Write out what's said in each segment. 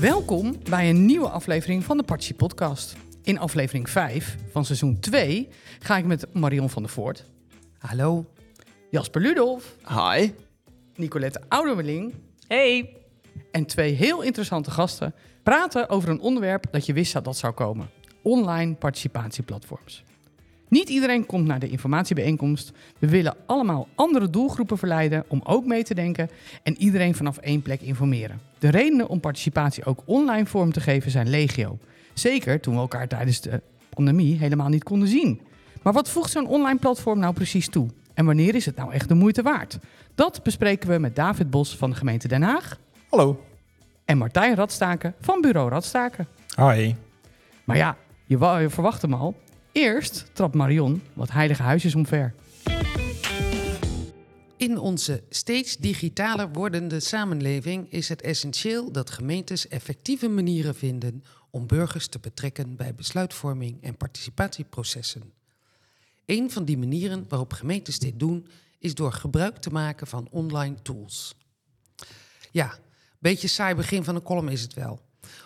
Welkom bij een nieuwe aflevering van de Partsi Podcast. In aflevering 5 van seizoen 2 ga ik met Marion van der Voort, Hallo. Jasper Ludolf, Hi. Nicolette Oudermeling Hey. en twee heel interessante gasten praten over een onderwerp dat je wist dat dat zou komen: online participatieplatforms. Niet iedereen komt naar de informatiebijeenkomst. We willen allemaal andere doelgroepen verleiden om ook mee te denken en iedereen vanaf één plek informeren. De redenen om participatie ook online vorm te geven zijn legio. Zeker toen we elkaar tijdens de pandemie helemaal niet konden zien. Maar wat voegt zo'n online platform nou precies toe? En wanneer is het nou echt de moeite waard? Dat bespreken we met David Bos van de gemeente Den Haag Hallo. en Martijn Radstaken van bureau Radstaken. Hoi. Maar ja, je, je verwacht hem al. Eerst trapt Marion wat heilige huisjes omver. In onze steeds digitaler wordende samenleving is het essentieel dat gemeentes effectieve manieren vinden om burgers te betrekken bij besluitvorming en participatieprocessen. Een van die manieren waarop gemeentes dit doen is door gebruik te maken van online tools. Ja, beetje saai begin van een column is het wel.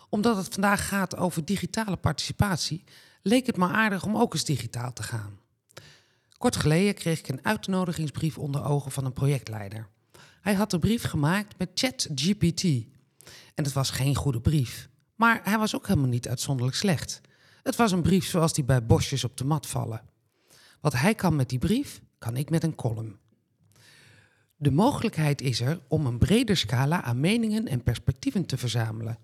Omdat het vandaag gaat over digitale participatie, leek het me aardig om ook eens digitaal te gaan. Kort geleden kreeg ik een uitnodigingsbrief onder ogen van een projectleider. Hij had de brief gemaakt met ChatGPT. En het was geen goede brief. Maar hij was ook helemaal niet uitzonderlijk slecht. Het was een brief zoals die bij bosjes op de mat vallen. Wat hij kan met die brief, kan ik met een column. De mogelijkheid is er om een breder scala aan meningen en perspectieven te verzamelen.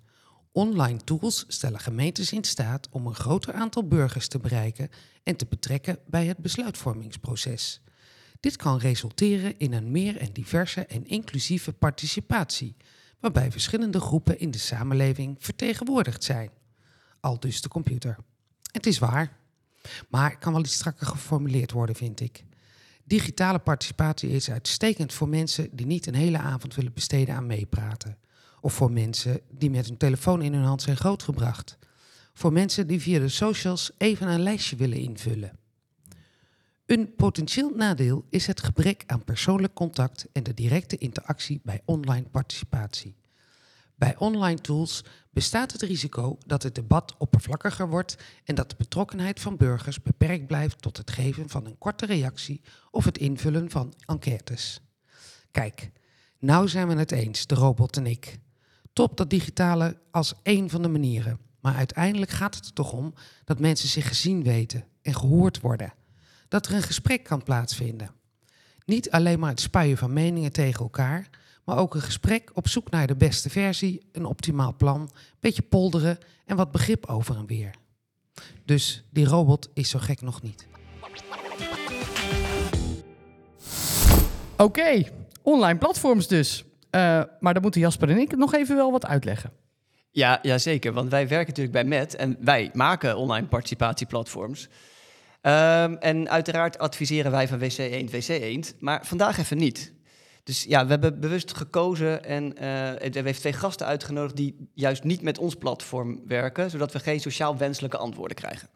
Online tools stellen gemeentes in staat om een groter aantal burgers te bereiken en te betrekken bij het besluitvormingsproces. Dit kan resulteren in een meer en diverse en inclusieve participatie, waarbij verschillende groepen in de samenleving vertegenwoordigd zijn. Al dus de computer. Het is waar, maar kan wel iets strakker geformuleerd worden, vind ik. Digitale participatie is uitstekend voor mensen die niet een hele avond willen besteden aan meepraten. Of voor mensen die met hun telefoon in hun hand zijn grootgebracht. Voor mensen die via de socials even een lijstje willen invullen. Een potentieel nadeel is het gebrek aan persoonlijk contact en de directe interactie bij online participatie. Bij online tools bestaat het risico dat het debat oppervlakkiger wordt en dat de betrokkenheid van burgers beperkt blijft tot het geven van een korte reactie of het invullen van enquêtes. Kijk, nou zijn we het eens, de robot en ik. Top dat digitale als één van de manieren. Maar uiteindelijk gaat het er toch om dat mensen zich gezien weten en gehoord worden. Dat er een gesprek kan plaatsvinden. Niet alleen maar het spuien van meningen tegen elkaar, maar ook een gesprek op zoek naar de beste versie, een optimaal plan, beetje polderen en wat begrip over en weer. Dus die robot is zo gek nog niet. Oké, online platforms dus. Eh, maar dan moeten Jasper en ik nog even wel wat uitleggen. Ja, ja, zeker. Want wij werken natuurlijk bij MET en wij maken online participatieplatforms. Ehm, en uiteraard adviseren wij van WC Eend, WC Eend, maar vandaag even niet. Dus ja, we hebben bewust gekozen en eh, we hebben twee gasten uitgenodigd die juist niet met ons platform werken, zodat we geen sociaal wenselijke antwoorden krijgen.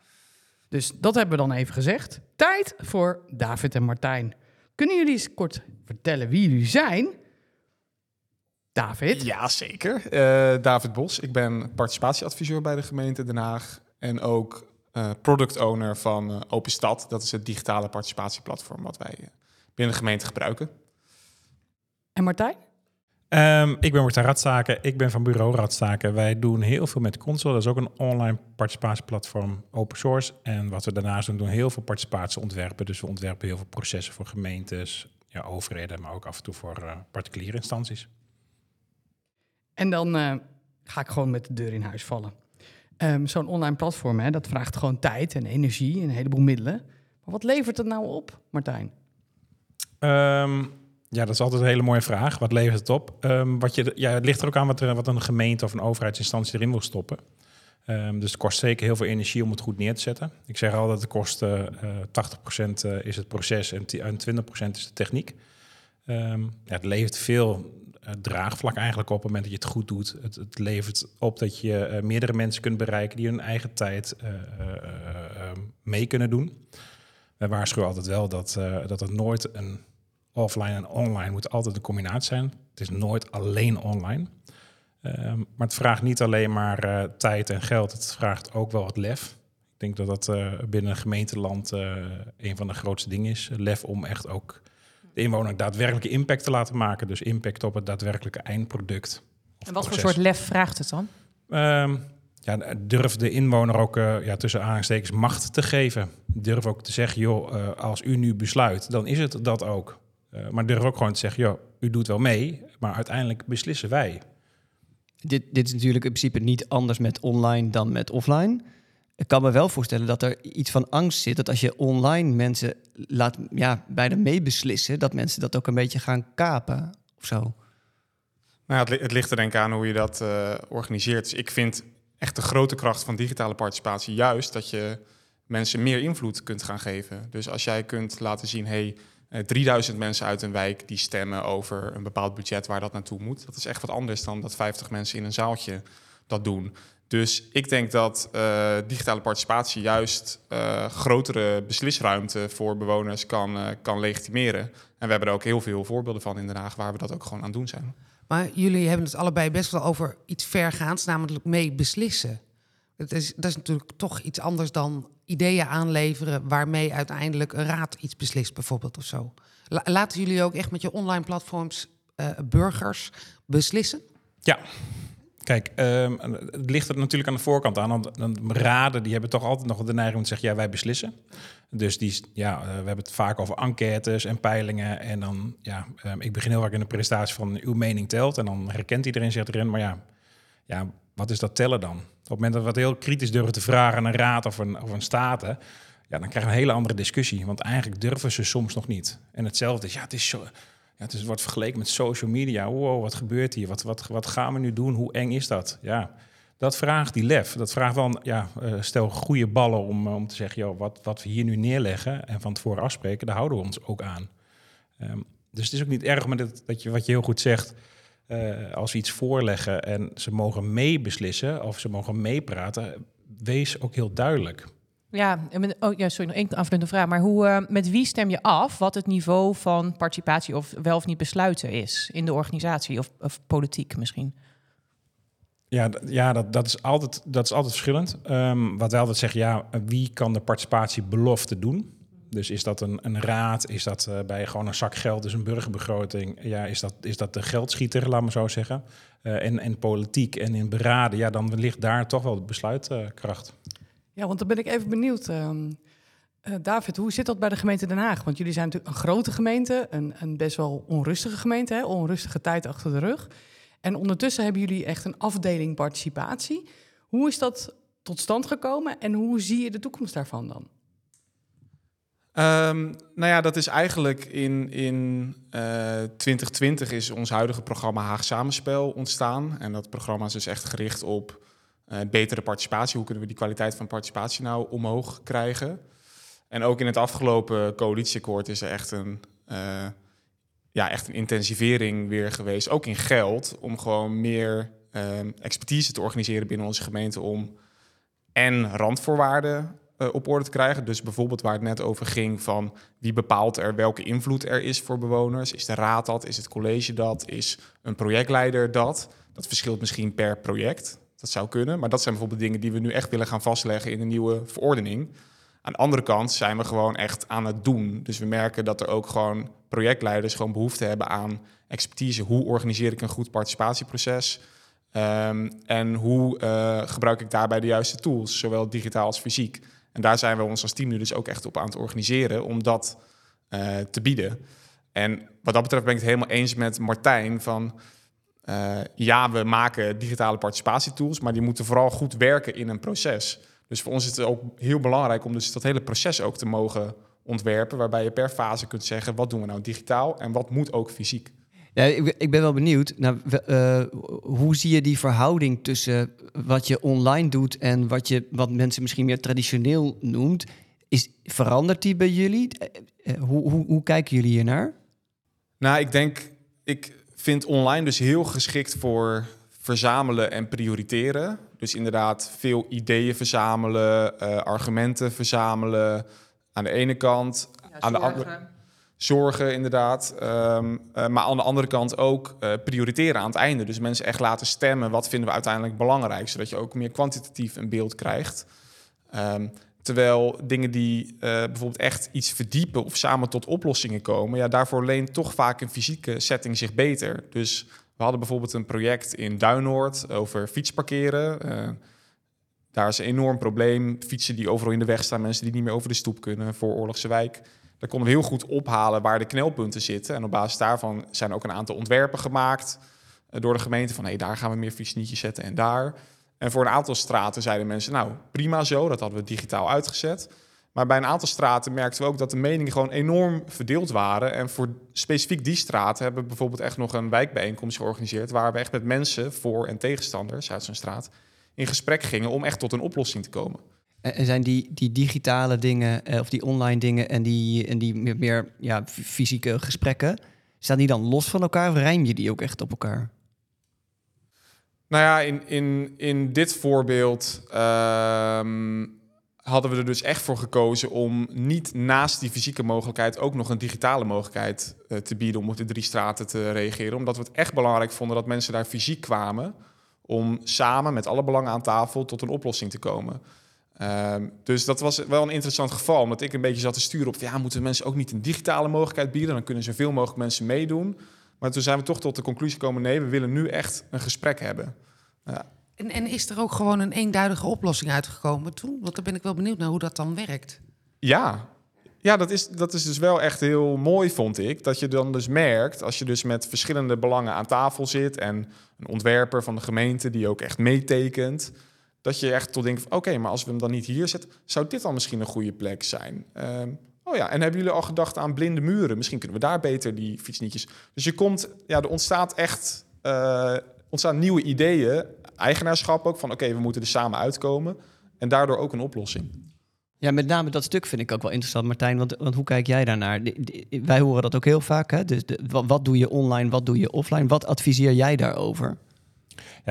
Dus dat hebben we dan even gezegd. Tijd voor David en Martijn. Kunnen jullie eens kort vertellen wie jullie zijn? David? Ja, zeker. Eh, David Bos. Ik ben participatieadviseur bij de gemeente Den Haag. En ook eh, product owner van eh, Open Stad. Dat is het digitale participatieplatform wat wij binnen de gemeente gebruiken. En Martijn? Ehm, ik ben Martijn Radstaken, ik ben van bureau Radstaken. Wij doen heel veel met Console, dat is ook een online participatieplatform, open source. En wat we daarnaast doen, doen heel veel participatieontwerpen. Dus we ontwerpen heel veel processen voor gemeentes, ja, overheden, maar ook af en toe voor eh, particuliere instanties. En dan eh, ga ik gewoon met de deur in huis vallen. Ehm, Zo'n online platform, hè, dat vraagt gewoon tijd en energie en een heleboel middelen. Maar wat levert het nou op, Martijn? Ehm, ja, dat is altijd een hele mooie vraag. Wat levert het op? Ehm, wat je, ja, het ligt er ook aan wat, wat een gemeente of een overheidsinstantie erin wil stoppen. Dus het kost zeker heel veel energie om het goed neer te zetten. Ik zeg altijd, het kost eh eh, 80% eh, is het proces en, ti- en 20% is de techniek. Ja, het levert veel draagvlak eigenlijk op het moment dat je het goed doet. Het, het levert op dat je eh, meerdere mensen kunt bereiken die hun eigen tijd eh, eh, eh, eh, mee kunnen doen. Wij waarschuwen altijd wel dat, eh, dat het nooit een offline en online moet altijd een combinatie zijn. Het is nooit alleen online. Ehm, maar het vraagt niet alleen maar eh, tijd en geld, het vraagt ook wel wat lef. Ik denk dat dat eh, binnen een gemeenteland eh, een van de grootste dingen is. Lef om echt ook de inwoner daadwerkelijke impact te laten maken. Dus impact op het daadwerkelijke eindproduct. En wat voor soort lef vraagt het dan? Ehm, ja, durf de inwoner ook eh, ja, tussen aanhalingstekens macht te geven. Durf ook te zeggen, joh, eh, als u nu besluit, dan is het dat ook. Eh, maar durf ook gewoon te zeggen, joh, u doet wel mee, maar uiteindelijk beslissen wij. Dit, dit is natuurlijk in principe niet anders met online dan met offline. Ik kan me wel voorstellen dat er iets van angst zit. Dat als je online mensen laat ja, bijna meebeslissen, dat mensen dat ook een beetje gaan kapen of zo. Het, het ligt er denk ik aan hoe je dat eh, organiseert. Dus ik vind echt de grote kracht van digitale participatie juist dat je mensen meer invloed kunt gaan geven. Dus als jij kunt laten zien, hey, eh, 3000 mensen uit een wijk die stemmen over een bepaald budget waar dat naartoe moet. Dat is echt wat anders dan dat 50 mensen in een zaaltje dat doen. Dus ik denk dat eh, digitale participatie juist eh, grotere beslisruimte voor bewoners kan, eh, kan legitimeren. En we hebben er ook heel veel voorbeelden van in Den Haag waar we dat ook gewoon aan het doen zijn. Maar jullie hebben het allebei best wel over iets vergaands, namelijk mee beslissen. Het is, dat is natuurlijk toch iets anders dan ideeën aanleveren waarmee uiteindelijk een raad iets beslist, bijvoorbeeld of zo. La- laten jullie ook echt met je online platforms burgers beslissen? Ja. Kijk, ehm, het ligt er natuurlijk aan de voorkant aan. Want raden die hebben toch altijd nog de neiging om te zeggen: ja, wij beslissen. Dus die, ja, eh, we hebben het vaak over enquêtes en peilingen. En dan, ja, ehm, ik begin heel vaak in de presentatie van uw mening telt. En dan herkent iedereen zich erin. Maar ja, ja, wat is dat tellen dan? Op het moment dat we het heel kritisch durven te vragen aan een raad of een, of een staten, ja, dan krijg je een hele andere discussie. Want eigenlijk durven ze soms nog niet. En hetzelfde is, ja, het is zo. Ja, het wordt vergeleken met social media. Wow, wat gebeurt hier? Wat, wat, wat gaan we nu doen? Hoe eng is dat? Ja, dat vraagt die lef. Dat vraagt wel, ja, eh, stel goede ballen om, eh, om te zeggen, joh, wat, wat we hier nu neerleggen en van tevoren afspreken, daar houden we ons ook aan. Ehm, dus het is ook niet erg, maar dat, dat je, wat je heel goed zegt, eh, als we iets voorleggen en ze mogen meebeslissen of ze mogen meepraten, wees ook heel duidelijk. Ja, oh, ja, sorry, nog één aanvullende vraag. Maar hoe, eh, met wie stem je af wat het niveau van participatie of wel of niet besluiten is in de organisatie of, of politiek misschien? Ja, ja dat, dat, is altijd, dat is altijd verschillend. Ehm, wat wij altijd zeggen, ja, wie kan de participatiebelofte doen? Dus is dat een, een raad? Is dat eh, bij gewoon een zak geld, dus een burgerbegroting? Ja, is dat, is dat de geldschieter, laat maar zo zeggen? Eh, en, en politiek en in beraden, ja, dan ligt daar toch wel de besluitkracht. Ja, want dan ben ik even benieuwd. ehm, eh, David, hoe zit dat bij de gemeente Den Haag? Want jullie zijn natuurlijk een grote gemeente, een, een best wel onrustige gemeente, hè? onrustige tijd achter de rug. En ondertussen hebben jullie echt een afdeling participatie. Hoe is dat tot stand gekomen en hoe zie je de toekomst daarvan dan? Ehm, nou ja, dat is eigenlijk in, in eh 2020 is ons huidige programma Haag Samenspel ontstaan. En dat programma is dus echt gericht op eh, betere participatie. Hoe kunnen we die kwaliteit van participatie nou omhoog krijgen? En ook in het afgelopen coalitieakkoord is er echt een, eh, ja, echt een intensivering weer geweest. Ook in geld, om gewoon meer ehm, expertise te organiseren binnen onze gemeente om en randvoorwaarden eh, op orde te krijgen. Dus bijvoorbeeld waar het net over ging van wie bepaalt er welke invloed er is voor bewoners. Is de raad dat? Is het college dat? Is een projectleider dat? Dat verschilt misschien per project. Dat zou kunnen. Maar dat zijn bijvoorbeeld dingen die we nu echt willen gaan vastleggen in een nieuwe verordening. Aan de andere kant zijn we gewoon echt aan het doen. Dus we merken dat er ook gewoon projectleiders gewoon behoefte hebben aan expertise. Hoe organiseer ik een goed participatieproces? Ehm, en hoe eh, gebruik ik daarbij de juiste tools, zowel digitaal als fysiek? En daar zijn we ons als team nu dus ook echt op aan het organiseren om dat eh, te bieden. En wat dat betreft ben ik het helemaal eens met Martijn van... eh, ja, we maken digitale participatietools, maar die moeten vooral goed werken in een proces. Dus voor ons is het ook heel belangrijk om dus dat hele proces ook te mogen ontwerpen, waarbij je per fase kunt zeggen, wat doen we nou digitaal en wat moet ook fysiek? Ja, ik, ben- wel benieuwd. Nou, eh, hoe zie je die verhouding tussen wat je online doet en wat, je, wat mensen misschien meer traditioneel noemt? Is, verandert die bij jullie? Eh, hoe, hoe, hoe kijken jullie hier naar? Nou, ik denk, ik vind online dus heel geschikt voor verzamelen en prioriteren. Dus inderdaad veel ideeën verzamelen, eh, argumenten verzamelen aan de ene kant. aan de andere zorgen inderdaad. Ehm, eh, maar aan de andere kant ook eh, prioriteren aan het einde. Dus mensen echt laten stemmen. Wat vinden we uiteindelijk belangrijk? Zodat je ook meer kwantitatief een beeld krijgt. Ehm, terwijl dingen die eh, bijvoorbeeld echt iets verdiepen of samen tot oplossingen komen, ja, daarvoor leent toch vaak een fysieke setting zich beter. Dus we hadden bijvoorbeeld een project in Duinoord over fietsparkeren. Uh, daar is een enorm probleem. Fietsen die overal in de weg staan, mensen die niet meer over de stoep kunnen, voor Oorlogse wijk. Daar konden we heel goed ophalen waar de knelpunten zitten. En op basis daarvan zijn ook een aantal ontwerpen gemaakt uh, door de gemeente van hé, hey, daar gaan we meer fietsnietjes zetten en daar. En voor een aantal straten zeiden mensen, nou prima zo, dat hadden we digitaal uitgezet. Maar bij een aantal straten merkten we ook dat de meningen gewoon enorm verdeeld waren. En voor specifiek die straten hebben we bijvoorbeeld echt nog een wijkbijeenkomst georganiseerd. Waar we echt met mensen, voor- en tegenstanders uit zo'n straat, in gesprek gingen om echt tot een oplossing te komen. En zijn die, die digitale dingen, eh, of die online dingen en die, en die meer, ja, fysieke gesprekken, staan die dan los van elkaar of rijm je die ook echt op elkaar? Nou ja, in, in, in dit voorbeeld ehm, hadden we er dus echt voor gekozen om niet naast die fysieke mogelijkheid ook nog een digitale mogelijkheid uh, te bieden om op de drie straten te reageren. Omdat we het echt belangrijk vonden dat mensen daar fysiek kwamen om samen met alle belangen aan tafel tot een oplossing te komen. Um, dus dat was wel een interessant geval, omdat ik een beetje zat te sturen op, ja, moeten mensen ook niet een digitale mogelijkheid bieden? Dan kunnen zoveel mogelijk mensen meedoen. Maar toen zijn we toch tot de conclusie gekomen: nee, we willen nu echt een gesprek hebben. Ja. En, en, is er ook gewoon een eenduidige oplossing uitgekomen toen? Want dan ben ik wel benieuwd naar hoe dat dan werkt. Ja, ja dat, is, dat is dus wel echt heel mooi, vond ik. Dat je dan dus merkt, als je dus met verschillende belangen aan tafel zit... en een ontwerper van de gemeente die ook echt meetekent... dat je echt tot denkt, oké, okay, maar als we hem dan niet hier zetten... zou dit dan misschien een goede plek zijn? Um, Oh ja, en hebben jullie al gedacht aan blinde muren? Misschien kunnen we daar beter die fietsnietjes. Dus je komt, ja, er ontstaat echt uh, ontstaan nieuwe ideeën, eigenaarschap ook van oké, we moeten er samen uitkomen en daardoor ook een oplossing. Ja, met name dat stuk vind ik ook wel interessant, Martijn. Want, want hoe kijk jij daarnaar? Wij horen dat ook heel vaak. Hè? Dus wat, wat doe je online, wat doe je offline? Wat adviseer jij daarover?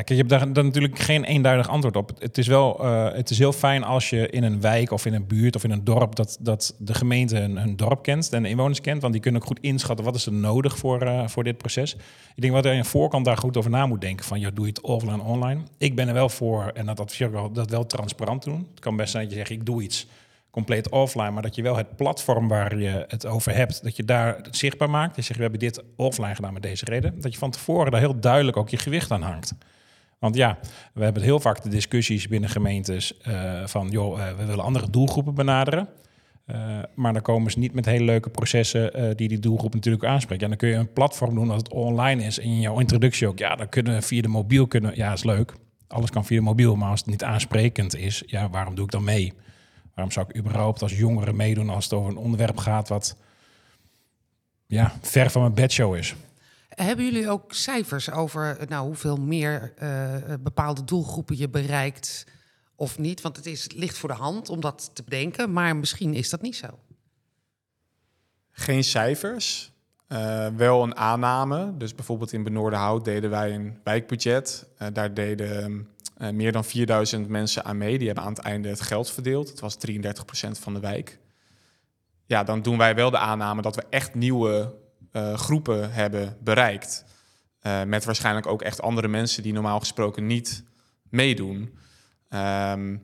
Kijk, je hebt daar, natuurlijk geen eenduidig antwoord op. Het is wel, uh, het is heel fijn als je in een wijk of in een buurt of in een dorp dat, dat de gemeente hun, hun dorp kent en de inwoners kent, want die kunnen ook goed inschatten wat is er nodig voor, uh, voor dit proces. Ik denk wat er in voorkant daar goed over na moet denken van, ja, doe je het offline, online. Ik ben er wel voor en dat adviseer ik wel, dat wel transparant doen. Het kan best zijn dat je zegt, ik doe iets compleet offline, maar dat je wel het platform waar je het over hebt, dat je daar zichtbaar maakt. Je zegt, we hebben dit offline gedaan met deze reden. Dat je van tevoren daar heel duidelijk ook je gewicht aan hangt. Want ja, we hebben heel vaak de discussies binnen gemeentes uh, van, joh, uh, we willen andere doelgroepen benaderen. Uh, maar dan komen ze niet met hele leuke processen die die doelgroep natuurlijk aanspreken. Ja, dan kun je een platform doen als het online is. En in jouw introductie ook, ja, dan kunnen via de mobiel kunnen. Ja, is leuk. Alles kan via de mobiel, maar als het niet aansprekend is, ja, waarom doe ik dan mee? Waarom zou ik überhaupt als jongere meedoen als het over een onderwerp gaat wat ja, ver van mijn bedshow is? Hebben jullie ook cijfers over nou, hoeveel meer uh, bepaalde doelgroepen je bereikt of niet? Want het is, ligt voor de hand om dat te bedenken, maar misschien is dat niet zo. Geen cijfers, uh, wel een aanname. Dus bijvoorbeeld in Benoordenhout deden wij een wijkbudget. Uh, daar deden meer dan 4000 mensen aan mee. Die hebben aan het einde het geld verdeeld. Het was 33% van de wijk. Ja, dan doen wij wel de aanname dat we echt nieuwe groepen hebben bereikt. Uh, met waarschijnlijk ook echt andere mensen die normaal gesproken niet meedoen. Um,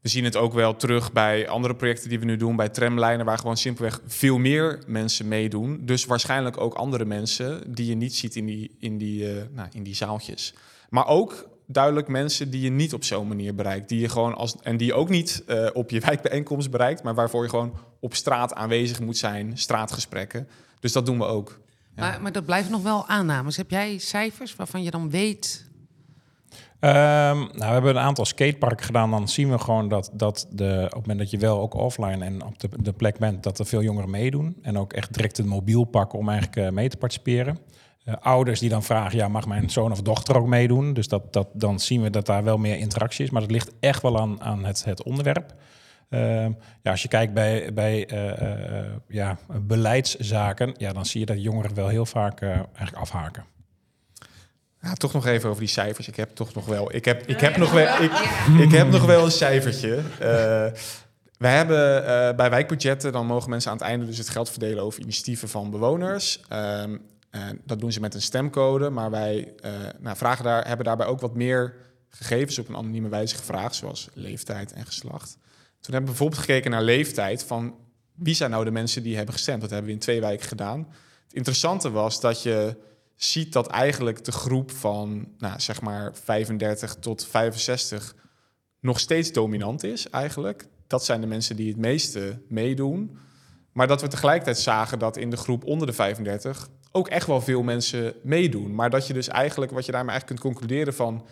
we zien het ook wel terug bij andere projecten die we nu doen, bij tramlijnen, waar gewoon simpelweg veel meer mensen meedoen. Dus waarschijnlijk ook andere mensen die je niet ziet in die, in die, uh, nou, in die zaaltjes. Maar ook duidelijk mensen die je niet op zo'n manier bereikt. Die je gewoon als, en die je ook niet op je wijkbijeenkomst bereikt, maar waarvoor je gewoon op straat aanwezig moet zijn, straatgesprekken. Dus dat doen we ook. Ja. Maar, maar dat blijven nog wel aannames. Heb jij cijfers waarvan je dan weet Um, nou, we hebben een aantal skateparken gedaan. Dan zien we gewoon dat, dat de, op het moment dat je wel ook offline en op de, de plek bent, dat er veel jongeren meedoen. En ook echt direct een mobiel pakken om eigenlijk uh, mee te participeren. Uh, ouders die dan vragen, ja, mag mijn zoon of dochter ook meedoen? Dus dat, dat, dan zien we dat daar wel meer interactie is. Maar dat ligt echt wel aan, aan het, het onderwerp. Uh, ja, als je kijkt bij, bij uh, ja, beleidszaken, ja, dan zie je dat jongeren wel heel vaak eigenlijk afhaken. Ja, toch nog even over die cijfers. Ik heb toch nog wel, ik heb, ik heb nog wel, ik, ik heb nog wel een cijfertje. Uh, wij hebben eh, bij wijkbudgetten, dan mogen mensen aan het einde dus het geld verdelen over initiatieven van bewoners. Ehm, en dat doen ze met een stemcode, maar wij eh, nou, vragen daar, hebben daarbij ook wat meer gegevens op een anonieme wijze gevraagd, zoals leeftijd en geslacht. Toen hebben we bijvoorbeeld gekeken naar leeftijd van wie zijn nou de mensen die hebben gestemd. Dat hebben we in twee wijken gedaan. Het interessante was dat je ziet dat eigenlijk de groep van nou, zeg maar 35 tot 65 nog steeds dominant is eigenlijk. Dat zijn de mensen die het meeste meedoen. Maar dat we tegelijkertijd zagen dat in de groep onder de 35 ook echt wel veel mensen meedoen. Maar dat je dus eigenlijk, wat je daarmee eigenlijk kunt concluderen van...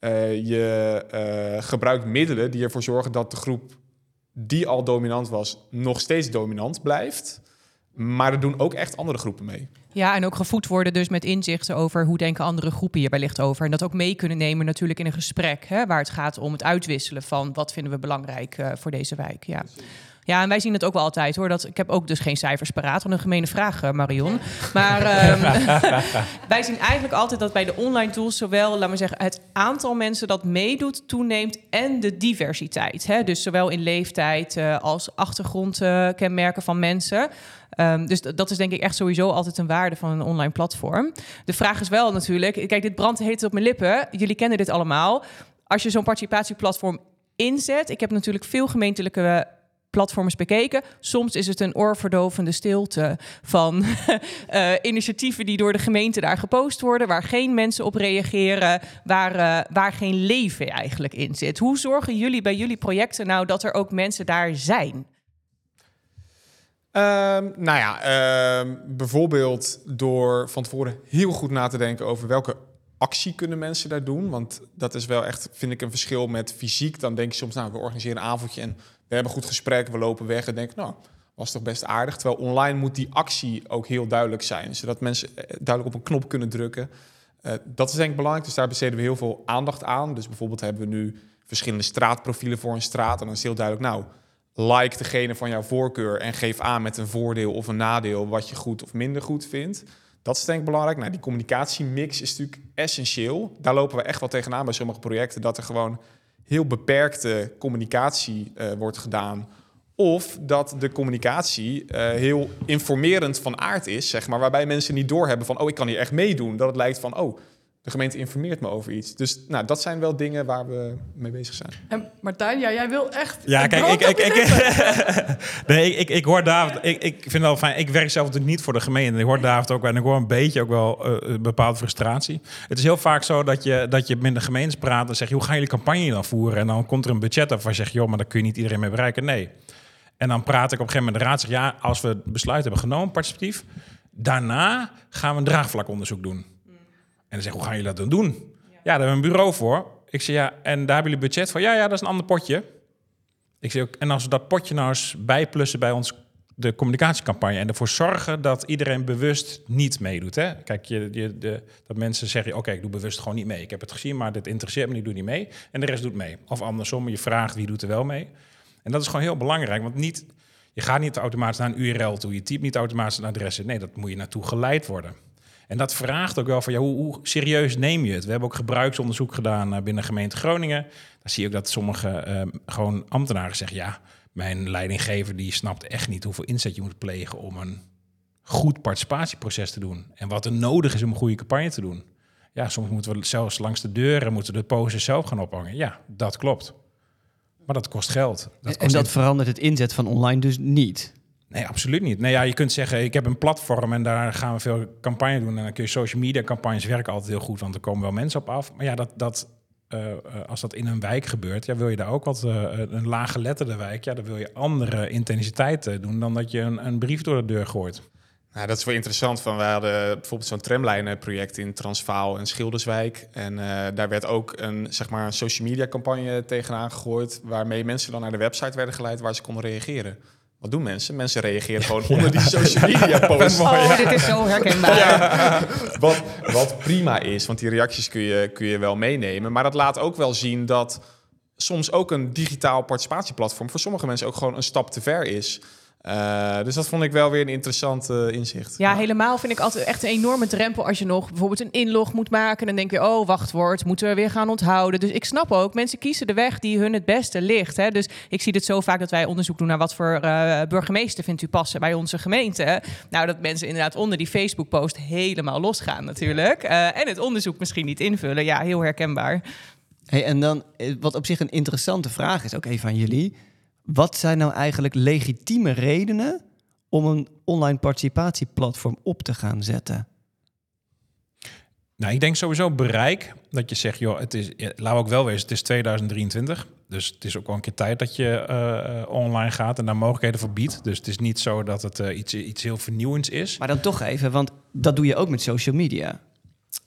Uh, je uh, gebruikt middelen die ervoor zorgen dat de groep die al dominant was, nog steeds dominant blijft. Maar er doen ook echt andere groepen mee. Ja, en ook gevoed worden dus met inzichten over hoe denken andere groepen hier wellicht over. En dat ook mee kunnen nemen natuurlijk in een gesprek, hè, waar het gaat om het uitwisselen van wat vinden we belangrijk uh, voor deze wijk. Ja. Ja, en wij zien het ook wel altijd hoor. Dat, ik heb ook dus geen cijfers paraat. Wat een gemene vraag, uh, Marion. Maar um, wij zien eigenlijk altijd dat bij de online tools zowel, laten we zeggen, het aantal mensen dat meedoet toeneemt en de diversiteit. Hè? Dus zowel in leeftijd uh, als achtergrondkenmerken van mensen. Um, dus dat is denk ik echt sowieso altijd een waarde van een online platform. De vraag is wel natuurlijk, kijk, dit brandt heet op mijn lippen. Jullie kennen dit allemaal. Als je zo'n participatieplatform inzet, ik heb natuurlijk veel gemeentelijke platforms bekeken. Soms is het een oorverdovende stilte van uh, initiatieven die door de gemeente daar gepost worden, waar geen mensen op reageren, waar, uh, waar geen leven eigenlijk in zit. Hoe zorgen jullie bij jullie projecten nou dat er ook mensen daar zijn? Um, nou ja, um, bijvoorbeeld door van tevoren heel goed na te denken over welke actie kunnen mensen daar doen. Want dat is wel echt, vind ik, een verschil met fysiek. Dan denk je soms, nou, we organiseren een avondje en we hebben goed gesprek, we lopen weg en denken, nou, was toch best aardig. Terwijl online moet die actie ook heel duidelijk zijn, zodat mensen eh, duidelijk op een knop kunnen drukken. Uh, dat is denk ik belangrijk, dus daar besteden we heel veel aandacht aan. Dus bijvoorbeeld hebben we nu verschillende straatprofielen voor een straat en dan is heel duidelijk, nou, like degene van jouw voorkeur en geef aan met een voordeel of een nadeel wat je goed of minder goed vindt. Dat is denk ik belangrijk. Nou, die communicatiemix is natuurlijk essentieel. Daar lopen we echt wel tegenaan bij sommige projecten, dat er gewoon heel beperkte communicatie uh, wordt gedaan. Of dat de communicatie uh, heel informerend van aard is, zeg maar, waarbij mensen niet doorhebben van, oh, ik kan hier echt meedoen. Dat het lijkt van, oh, de gemeente informeert me over iets. Dus nou, dat zijn wel dingen waar we mee bezig zijn. En Martijn, ja, jij wil echt. Ja, kijk, ik, ik, ik, nee, ik, ik, hoor David. Ik, ik vind het wel fijn. Ik werk zelf natuurlijk niet voor de gemeente. Ik hoor David ook en ik hoor een beetje ook wel uh, een bepaalde frustratie. Het is heel vaak zo dat je, dat je met de gemeentes praat en zegt: hoe gaan jullie campagne dan voeren? En dan komt er een budget af waar je zegt: joh, maar daar kun je niet iedereen mee bereiken. Nee. En dan praat ik op een gegeven moment met de raad. Zeg, ja, als we het besluit hebben genomen, participatief, daarna gaan we een draagvlakonderzoek doen. En dan zeg hoe gaan jullie dat dan doen? Ja, daar hebben we een bureau voor. Ik zeg, ja, en daar hebben jullie budget voor? Ja, ja, dat is een ander potje. Ik zeg ook, en als we dat potje nou eens bijplussen bij ons de communicatiecampagne en ervoor zorgen dat iedereen bewust niet meedoet. Hè? Kijk, je, je, de, dat mensen zeggen: Oké, ik doe bewust gewoon niet mee. Ik heb het gezien, maar dit interesseert me, ik doe niet mee. En de rest doet mee. Of andersom, je vraagt wie doet er wel mee. En dat is gewoon heel belangrijk, want niet, je gaat niet automatisch naar een URL toe, je typt niet automatisch een adres. Nee, dat moet je naartoe geleid worden. En dat vraagt ook wel van ja, hoe, hoe, serieus neem je het? We hebben ook gebruiksonderzoek gedaan uh, binnen gemeente Groningen. Daar zie je ook dat sommige uh, gewoon ambtenaren zeggen: ja, mijn leidinggever die snapt echt niet hoeveel inzet je moet plegen om een goed participatieproces te doen. En wat er nodig is om een goede campagne te doen. Ja, soms moeten we zelfs langs de deuren moeten de posters zelf gaan ophangen. Ja, dat klopt. Maar dat kost geld. Dat kost en dat verandert het inzet van online dus niet. Nee, absoluut niet. Nee, ja, je kunt zeggen, ik heb een platform en daar gaan we veel campagne doen. En dan kun je social media campagnes werken altijd heel goed, want er komen wel mensen op af. Maar ja, dat, dat, uh, als dat in een wijk gebeurt, ja, wil je daar ook wat, uh, een lage letterde wijk, ja, dan wil je andere intensiteit doen dan dat je een, een brief door de deur gooit. Nou, dat is wel interessant. Van, we hadden bijvoorbeeld zo'n tramlijnenproject in Transvaal en Schilderswijk. En daar werd ook een, zeg maar, een social media campagne tegenaan gegooid... waarmee mensen dan naar de website werden geleid waar ze konden reageren. Wat doen mensen? Mensen reageren gewoon onder die social media posts. Oh, dit is zo herkenbaar. Ja. Wat, wat prima is, want die reacties kun je, kun je wel meenemen. Maar dat laat ook wel zien dat soms ook een digitaal participatieplatform voor sommige mensen ook gewoon een stap te ver is. Eh, dus dat vond ik wel weer een interessant eh, inzicht. Ja, helemaal vind ik altijd echt een enorme drempel als je nog bijvoorbeeld een inlog moet maken. Dan denk je, oh, wachtwoord, moeten we weer gaan onthouden. Dus ik snap ook, mensen kiezen de weg die hun het beste ligt. Hè? Dus ik zie het zo vaak dat wij onderzoek doen naar wat voor eh, burgemeester vindt u passen bij onze gemeente. Nou, dat mensen inderdaad onder die Facebook-post helemaal losgaan natuurlijk. Eh, en het onderzoek misschien niet invullen. Ja, heel herkenbaar. Hey, en dan, wat op zich een interessante vraag is, ook even aan jullie. Wat zijn nou eigenlijk legitieme redenen om een online participatieplatform op te gaan zetten? Nou, ik denk sowieso bereik. Dat je zegt, joh, het is, we ook wel wezen, het is 2023. Dus het is ook wel een keer tijd dat je eh, eh, online gaat en daar mogelijkheden voor biedt. Dus het is niet zo dat het eh, iets, iets heel vernieuwends is. Maar dan toch even, want dat doe je ook met social media.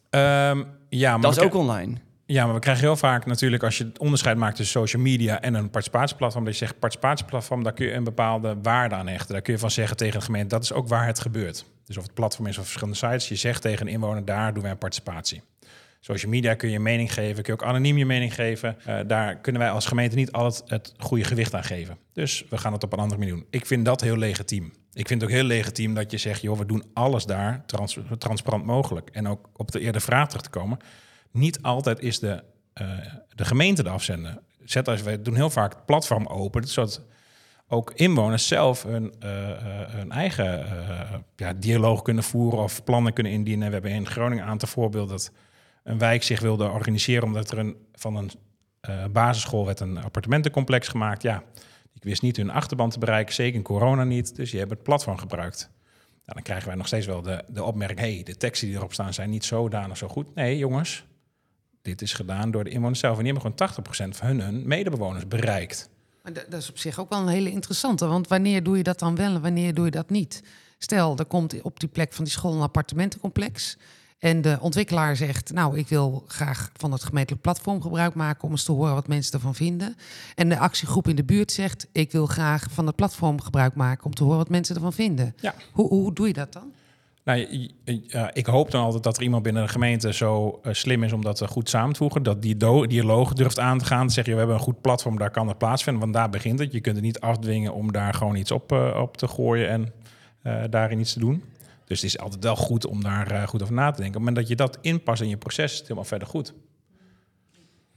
Ehm, ja, maar Dat is ook online. Ja, maar we krijgen heel vaak natuurlijk als je het onderscheid maakt tussen social media en een participatieplatform, dat je zegt participatieplatform, daar kun je een bepaalde waarde aan hechten. Daar kun je van zeggen tegen de gemeente, dat is ook waar het gebeurt. Dus of het platform is of verschillende sites, je zegt tegen een inwoner, daar doen wij een participatie. Social media kun je je mening geven, kun je ook anoniem je mening geven. Eh, daar kunnen wij als gemeente niet altijd het goede gewicht aan geven. Dus we gaan het op een andere manier doen. Ik vind dat heel legitiem. Ik vind het ook heel legitiem dat je zegt, joh, we doen alles daar trans- transparant mogelijk. En ook op de eerder vraag terug te komen. Niet altijd is de, eh, de gemeente de afzender. Zet als wij doen heel vaak het platform open, zodat ook inwoners zelf hun, eh, eh, hun eigen ja, dialoog kunnen voeren of plannen kunnen indienen. We hebben in Groningen een aantal voorbeelden dat een wijk zich wilde organiseren omdat er een, van een basisschool werd een appartementencomplex gemaakt. Ja, ik wist niet hun achterban te bereiken, zeker in corona niet. Dus je hebt het platform gebruikt. Nou, dan krijgen wij nog steeds wel de, de opmerking... hey, de teksten die erop staan zijn niet zodanig zo goed. Nee, jongens, dit is gedaan door de inwoners zelf. En die hebben gewoon 80% van hun, hun medebewoners bereikt. Maar da- dat is op zich ook wel een hele interessante. Want wanneer doe je dat dan wel en wanneer doe je dat niet? Stel, er komt op die plek van die school een appartementencomplex. En de ontwikkelaar zegt, nou, ik wil graag van het gemeentelijk platform gebruik maken om eens te horen wat mensen ervan vinden. En de actiegroep in de buurt zegt, ik wil graag van het platform gebruik maken om te horen wat mensen ervan vinden. Ja. Hoe, hoe doe je dat dan? Nou, je- je- ik hoop dan altijd dat er iemand binnen de gemeente zo eh, slim is om dat eh, goed samen te voegen. Dat die dialoog durft aan te gaan. Te zeggen, we hebben een goed platform, daar kan het plaatsvinden. Want daar begint het. Je kunt het niet afdwingen om daar gewoon iets op, eh, op te gooien en daarin iets te doen. Dus het is altijd wel goed om daar goed over na te denken. Moment dat je dat inpast in je proces, is helemaal verder goed.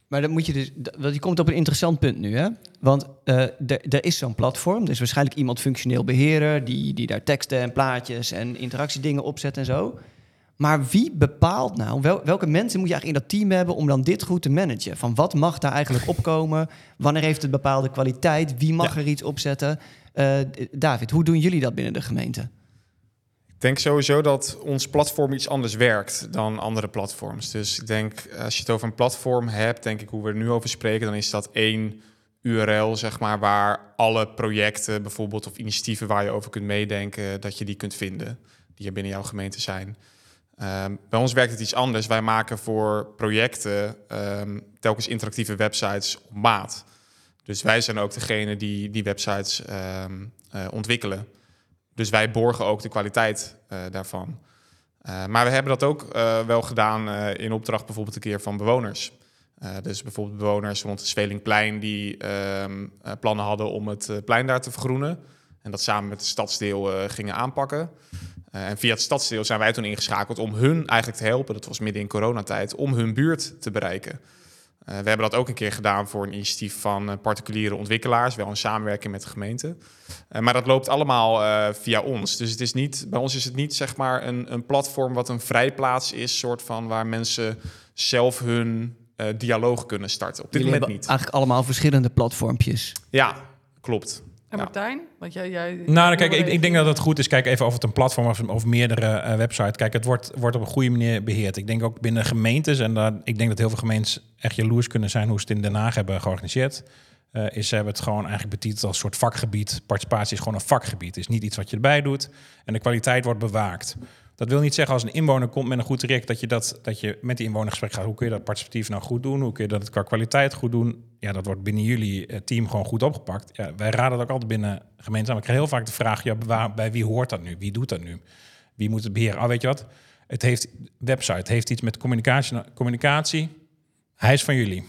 Maar dan moet je dus, d- want je komt op een interessant punt nu, hè? Want eh, er is zo'n platform, er is waarschijnlijk iemand functioneel beheerder die, die daar teksten en plaatjes en interactiedingen opzet en zo. Maar wie bepaalt nou, wel, welke mensen moet je eigenlijk in dat team hebben om dan dit goed te managen? Van wat mag daar eigenlijk opkomen? Wanneer heeft het bepaalde kwaliteit? Wie mag Ja. er iets opzetten? D- David, hoe doen jullie dat binnen de gemeente? Ik denk sowieso dat ons platform iets anders werkt dan andere platforms. Dus ik denk, als je het over een platform hebt, denk ik hoe we er nu over spreken, dan is dat één URL, zeg maar, waar alle projecten bijvoorbeeld of initiatieven waar je over kunt meedenken, dat je die kunt vinden, die er binnen jouw gemeente zijn. Ehm, bij ons werkt het iets anders. Wij maken voor projecten ehm, telkens interactieve websites op maat. Dus wij zijn ook degene die die websites ehm, eh, ontwikkelen. Dus wij borgen ook de kwaliteit eh, daarvan. Eh, maar we hebben dat ook eh, wel gedaan in opdracht bijvoorbeeld een keer van bewoners. Dus bijvoorbeeld bewoners rond het Zwelingplein die ehm, eh, plannen hadden om het plein daar te vergroenen. En dat samen met het stadsdeel gingen aanpakken. En via het stadsdeel zijn wij toen ingeschakeld om hun eigenlijk te helpen. Dat was midden in coronatijd, om hun buurt te bereiken. Eh, we hebben dat ook een keer gedaan voor een initiatief van eh, particuliere ontwikkelaars, wel in samenwerking met de gemeente. Eh, maar dat loopt allemaal via ons. Dus het is niet, bij ons is het niet zeg maar een, een platform wat een vrijplaats is, soort van waar mensen zelf hun dialoog kunnen starten. Op dit Jullie moment niet. eigenlijk allemaal verschillende platformpjes. Ja, klopt. En Ja. Martijn? Want jij, jij, Nou, kijk, ik, ik denk dat het goed is. Kijk even of het een platform of, of meerdere eh, websites. Kijk, het wordt, wordt op een goede manier beheerd. Ik denk ook binnen gemeentes, en daar, ik denk dat heel veel gemeentes echt jaloers kunnen zijn hoe ze het in Den Haag hebben georganiseerd. eh, is ze hebben het gewoon eigenlijk betiteld als soort vakgebied. Participatie is gewoon een vakgebied. Is niet iets wat je erbij doet. En de kwaliteit wordt bewaakt. Dat wil niet zeggen als een inwoner komt met een goed traject dat je, dat, dat je met die inwoner in gesprek gaat. Hoe kun je dat participatief nou goed doen? Hoe kun je dat qua kwaliteit goed doen? Ja, dat wordt binnen jullie eh, team gewoon goed opgepakt. Ja, wij raden dat ook altijd binnen gemeenten aan. Ik krijg heel vaak de vraag, ja, waar, bij wie hoort dat nu? Wie doet dat nu? Wie moet het beheren? Oh, weet je wat? Het heeft website, het heeft iets met communicatie. communicatie. Hij is van jullie.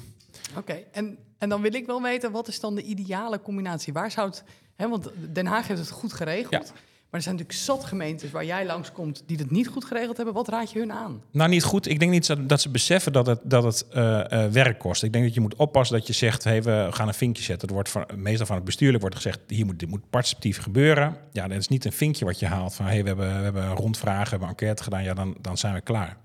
Oké, en En dan wil ik wel weten, wat is dan de ideale combinatie? Waar zou het... Hè, want Den Haag heeft het goed geregeld. Ja. Maar er zijn natuurlijk zat gemeentes waar jij langskomt... die het niet goed geregeld hebben. Wat raad je hun aan? Nou, niet goed. Ik denk niet dat- dat ze beseffen dat het, dat het eh, eh, werk kost. Ik denk dat je moet oppassen dat je zegt, hey, we gaan een vinkje zetten. Er wordt van, meestal van het bestuurlijk wordt gezegd, hier moet, dit moet participatief gebeuren. Ja, dat is niet een vinkje wat je haalt van, hey, we hebben, we hebben rondvragen, we hebben enquête gedaan, ja, dan, dan zijn we klaar.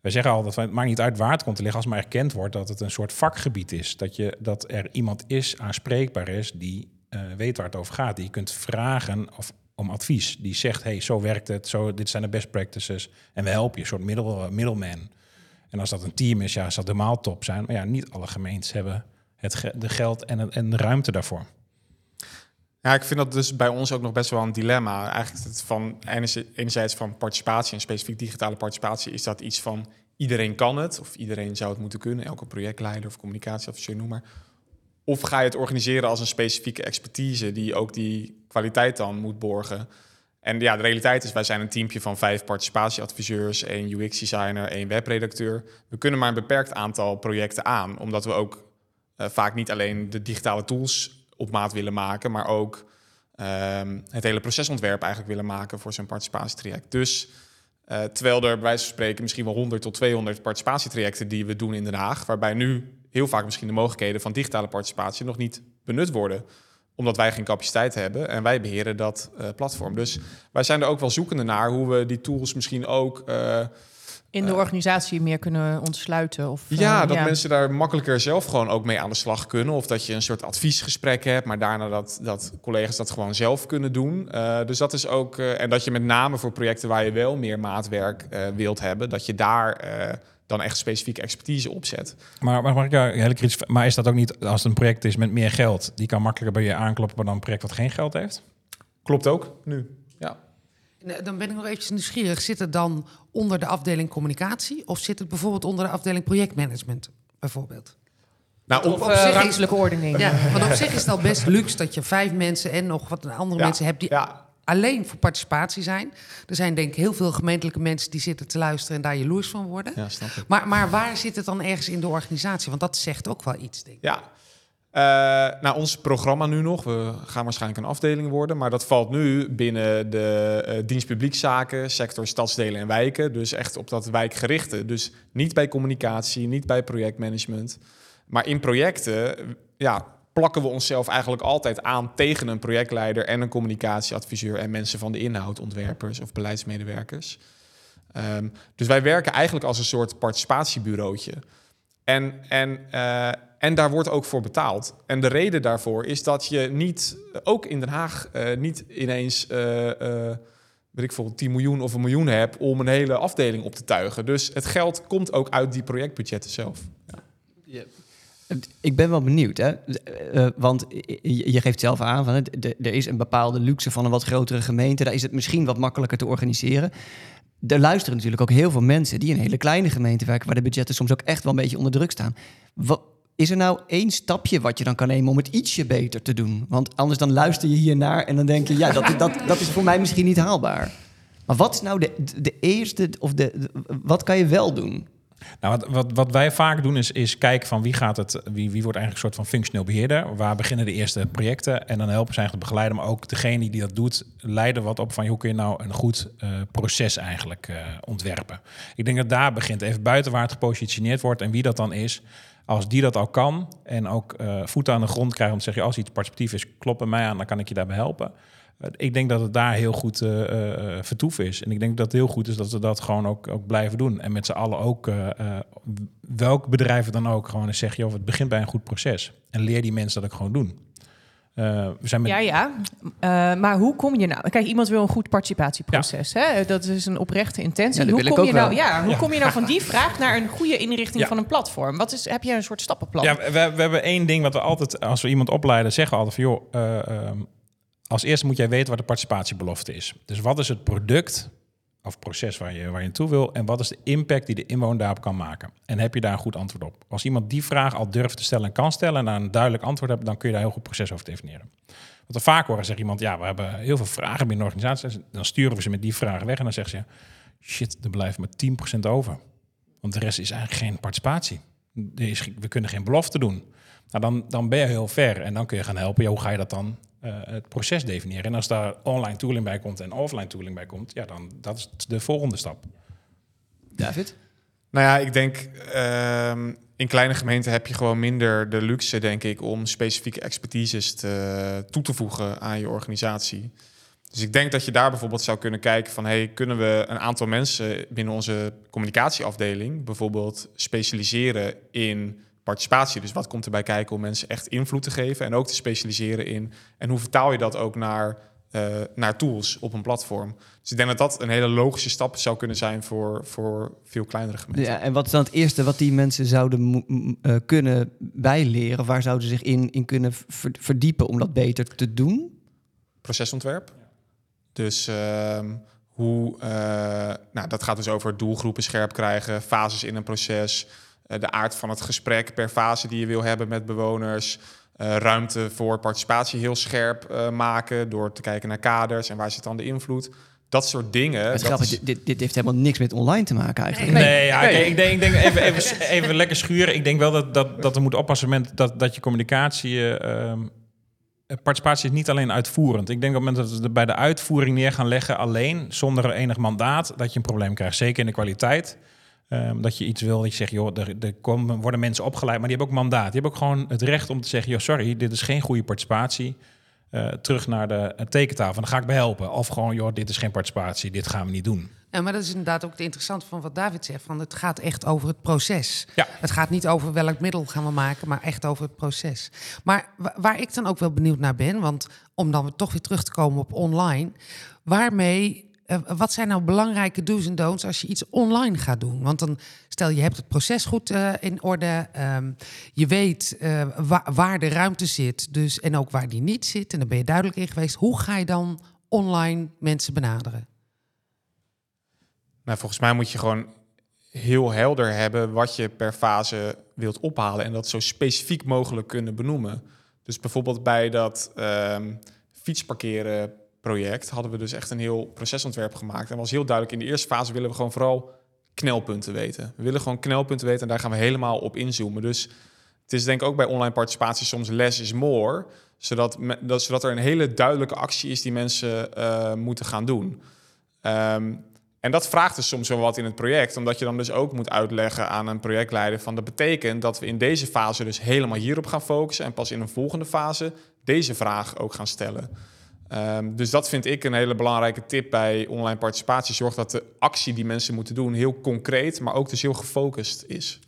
We zeggen altijd, van, het maakt niet uit waar het komt te liggen, als maar erkend wordt dat het een soort vakgebied is. Dat, je, dat er iemand is, aanspreekbaar is, die eh, weet waar het over gaat. Die je kunt vragen of, om advies. Die zegt, hey, zo werkt het, zo, dit zijn de best practices. En we helpen je, een soort middel, middleman. En als dat een team is, ja, zal het helemaal top zijn. Maar ja, niet alle gemeentes hebben het de geld en, en de ruimte daarvoor. Ja, ik vind dat dus bij ons ook nog best wel een dilemma. Eigenlijk het van enerzijds van participatie en specifiek digitale participatie is dat iets van iedereen kan het of iedereen zou het moeten kunnen, elke projectleider of communicatieadviseur noem maar. Of ga je het organiseren als een specifieke expertise die ook die kwaliteit dan moet borgen. En ja, de realiteit is, wij zijn een teampje van vijf participatieadviseurs, één UX-designer, één webredacteur. We kunnen maar een beperkt aantal projecten aan, omdat we ook eh, vaak niet alleen de digitale tools op maat willen maken, maar ook ehm, het hele procesontwerp eigenlijk willen maken voor zo'n participatietraject. Dus eh, terwijl er bij wijze van spreken misschien wel 100 tot 200 participatietrajecten die we doen in Den Haag, waarbij nu heel vaak misschien de mogelijkheden van digitale participatie nog niet benut worden omdat wij geen capaciteit hebben en wij beheren dat eh, platform. Dus wij zijn er ook wel zoekende naar hoe we die tools misschien ook eh, In de organisatie meer kunnen ontsluiten. Of, eh, ja, dat mensen daar makkelijker zelf gewoon ook mee aan de slag kunnen. Of dat je een soort adviesgesprek hebt, maar daarna dat, dat collega's dat gewoon zelf kunnen doen. Eh, dus dat is ook. eh, en dat je met name voor projecten waar je wel meer maatwerk eh, wilt hebben, dat je daar eh, dan echt specifieke expertise op zet. Maar, maar, mag ik jou heel kritisch, maar is dat ook niet, als het een project is met meer geld, die kan makkelijker bij je aankloppen dan een project wat geen geld heeft? Klopt ook nu. Ja. Dan ben ik nog eventjes nieuwsgierig. Zit het dan onder de afdeling communicatie of zit het bijvoorbeeld onder de afdeling projectmanagement? Bijvoorbeeld. Nou, Of op, op eh, zich is- ruimtelijke ordening. Ja, want op zich is het al best luxe dat je vijf mensen en nog wat andere Ja, mensen hebt die ja. Alleen voor participatie zijn. Er zijn denk ik heel veel gemeentelijke mensen die zitten te luisteren en daar jaloers van worden. ja, snap ik. Maar, maar waar zit het dan ergens in de organisatie? Want dat zegt ook wel iets, denk ik. Ja. Eh, nou, ons programma nu nog. We gaan waarschijnlijk een afdeling worden. Maar dat valt nu binnen de eh dienst publiekzaken, sector stadsdelen en wijken. Dus echt op dat wijkgerichte. Dus niet bij communicatie, niet bij projectmanagement. Maar in projecten ja, plakken we onszelf eigenlijk altijd aan tegen een projectleider en een communicatieadviseur en mensen van de inhoud, ontwerpers of beleidsmedewerkers. Ehm, dus wij werken eigenlijk als een soort participatiebureautje. En, en, eh, en daar wordt ook voor betaald. En de reden daarvoor is dat je niet, ook in Den Haag, eh, niet ineens, eh, weet ik veel, 10 miljoen of een miljoen hebt om een hele afdeling op te tuigen. Dus het geld komt ook uit die projectbudgetten zelf. Ik ben wel benieuwd, hè? Eh, eh, want je geeft zelf aan van er is een bepaalde luxe van een wat grotere gemeente. Daar is het misschien wat makkelijker te organiseren. Er luisteren natuurlijk ook heel veel mensen die in hele kleine gemeente werken, waar de budgetten soms ook echt wel een beetje onder druk staan. Is er nou één stapje wat je dan kan nemen om het ietsje beter te doen? Want anders dan luister je hiernaar en dan denk je, ja, dat, dat, dat is voor mij misschien niet haalbaar. Maar wat is nou de, de eerste, of de- wat kan je wel doen? Nou, wat, wat, wat wij vaak doen is, is kijken van wie gaat het, wie, wie wordt eigenlijk een soort van functioneel beheerder. Waar beginnen de eerste projecten en dan helpen ze eigenlijk te begeleiden, maar ook degene die dat doet, leiden wat op van hoe kun je nou een goed eh, proces eigenlijk eh, ontwerpen. Ik denk dat daar begint, even buiten waar het gepositioneerd wordt en wie dat dan is. Als die dat al kan en ook eh voeten aan de grond krijgen om te zeggen, als iets participatief is, klop bij mij aan, dan kan ik je daarbij helpen. Ik denk dat het daar heel goed eh, eh, eh, vertoef is. En ik denk dat het heel goed is dat we dat gewoon ook, ook blijven doen. En met z'n allen ook, eh, eh, welk bedrijf dan ook, gewoon eens zeggen, joh, het begint bij een goed proces. En leer die mensen dat ook gewoon doen. Eh, we zijn met, Ja, ja. Eh, maar hoe kom je nou? Kijk, iemand wil een goed participatieproces. Hè? Dat is een oprechte intentie. Ja, hoe ik kom je nou? Ja, hoe Ja. kom je nou van die vraag naar een goede inrichting Ja. van een platform? Wat is? Heb je een soort stappenplan? Ja, we, we hebben één ding wat we altijd, als we iemand opleiden, zeggen we altijd van joh, eh, ehm, als eerste moet jij weten wat de participatiebelofte is. Dus wat is het product of proces waar je, waar je naartoe wil en wat is de impact die de inwoner daarop kan maken? En heb je daar een goed antwoord op? Als iemand die vraag al durft te stellen en kan stellen en daar een duidelijk antwoord hebt, dan kun je daar een heel goed proces over definiëren. Wat we vaak horen, zegt iemand, ja, we hebben heel veel vragen binnen de organisatie. Dan sturen we ze met die vragen weg en dan zeggen ze, shit, er blijft maar 10% over. Want de rest is eigenlijk geen participatie. we kunnen geen belofte doen. Nou, dan, dan ben je heel ver en dan kun je gaan helpen. Ja, hoe ga je dat dan eh, het proces definiëren? En als daar online tooling bij komt en offline tooling bij komt, ja, dan dat is de volgende stap. David? Nou ja, ik denk ehm, in kleine gemeenten heb je gewoon minder de luxe, denk ik, om specifieke expertises te, toe te voegen aan je organisatie. Dus ik denk dat je daar bijvoorbeeld zou kunnen kijken van, hey, kunnen we een aantal mensen binnen onze communicatieafdeling bijvoorbeeld specialiseren in participatie? Dus wat komt erbij kijken om mensen echt invloed te geven en ook te specialiseren in en hoe vertaal je dat ook naar eh, naar tools op een platform. Dus ik denk dat dat een hele logische stap zou kunnen zijn voor, voor veel kleinere gemeenten. Ja, en wat is dan het eerste wat die mensen zouden eh, kunnen bijleren? Waar zouden ze zich in, in kunnen ver- verdiepen om dat beter te doen? Procesontwerp. Dus ehm, hoe, eh, nou, dat gaat dus over doelgroepen scherp krijgen, fases in een proces, de aard van het gesprek per fase die je wil hebben met bewoners. eh, ruimte voor participatie heel scherp eh, maken door te kijken naar kaders en waar zit dan de invloed. Dat soort dingen. Het is dat grappig, is- dit, dit, dit heeft helemaal niks met online te maken eigenlijk. Nee, ja, ik denk, ik denk even, even, even lekker schuren. Ik denk wel dat, dat, dat we moeten oppassen op het moment dat, dat je communicatie. eh, ehm, participatie is niet alleen uitvoerend. Ik denk op het moment dat we er bij de uitvoering neer gaan leggen, alleen zonder enig mandaat, dat je een probleem krijgt. Zeker in de kwaliteit. Ehm, dat je iets wil, dat je zegt, joh, er, er komen, worden mensen opgeleid, maar die hebben ook mandaat. Die hebben ook gewoon het recht om te zeggen, joh, sorry, dit is geen goede participatie. Eh, terug naar de eh, tekentafel, dan ga ik bij helpen. Of gewoon, joh, dit is geen participatie, dit gaan we niet doen. Ja, maar dat is inderdaad ook het interessante van wat David zegt. Van het gaat echt over het proces. Ja. Het gaat niet over welk middel gaan we maken, maar echt over het proces. Maar wa- waar ik dan ook wel benieuwd naar ben, want om dan toch weer terug te komen op online, waarmee, eh, wat zijn nou belangrijke do's en don'ts als je iets online gaat doen? Want dan stel je hebt het proces goed eh, in orde, ehm, je weet eh, wa- waar de ruimte zit, dus en ook waar die niet zit, en daar ben je duidelijk in geweest. Hoe ga je dan online mensen benaderen? Nou, volgens mij moet je gewoon heel helder hebben wat je per fase wilt ophalen en dat zo specifiek mogelijk kunnen benoemen. Dus bijvoorbeeld bij dat ehm fietsparkeren project hadden we dus echt een heel procesontwerp gemaakt. En was heel duidelijk, in de eerste fase willen we gewoon vooral knelpunten weten. We willen gewoon knelpunten weten en daar gaan we helemaal op inzoomen. Dus het is denk ik ook bij online participatie soms less is more, zodat, dat, zodat er een hele duidelijke actie is die mensen eh, moeten gaan doen. Ehm, en dat vraagt dus soms wel wat in het project, omdat je dan dus ook moet uitleggen aan een projectleider van dat betekent dat we in deze fase dus helemaal hierop gaan focussen en pas in een volgende fase deze vraag ook gaan stellen. Ehm, dus dat vind ik een hele belangrijke tip bij online participatie. Zorg dat de actie die mensen moeten doen heel concreet, maar ook dus heel gefocust is.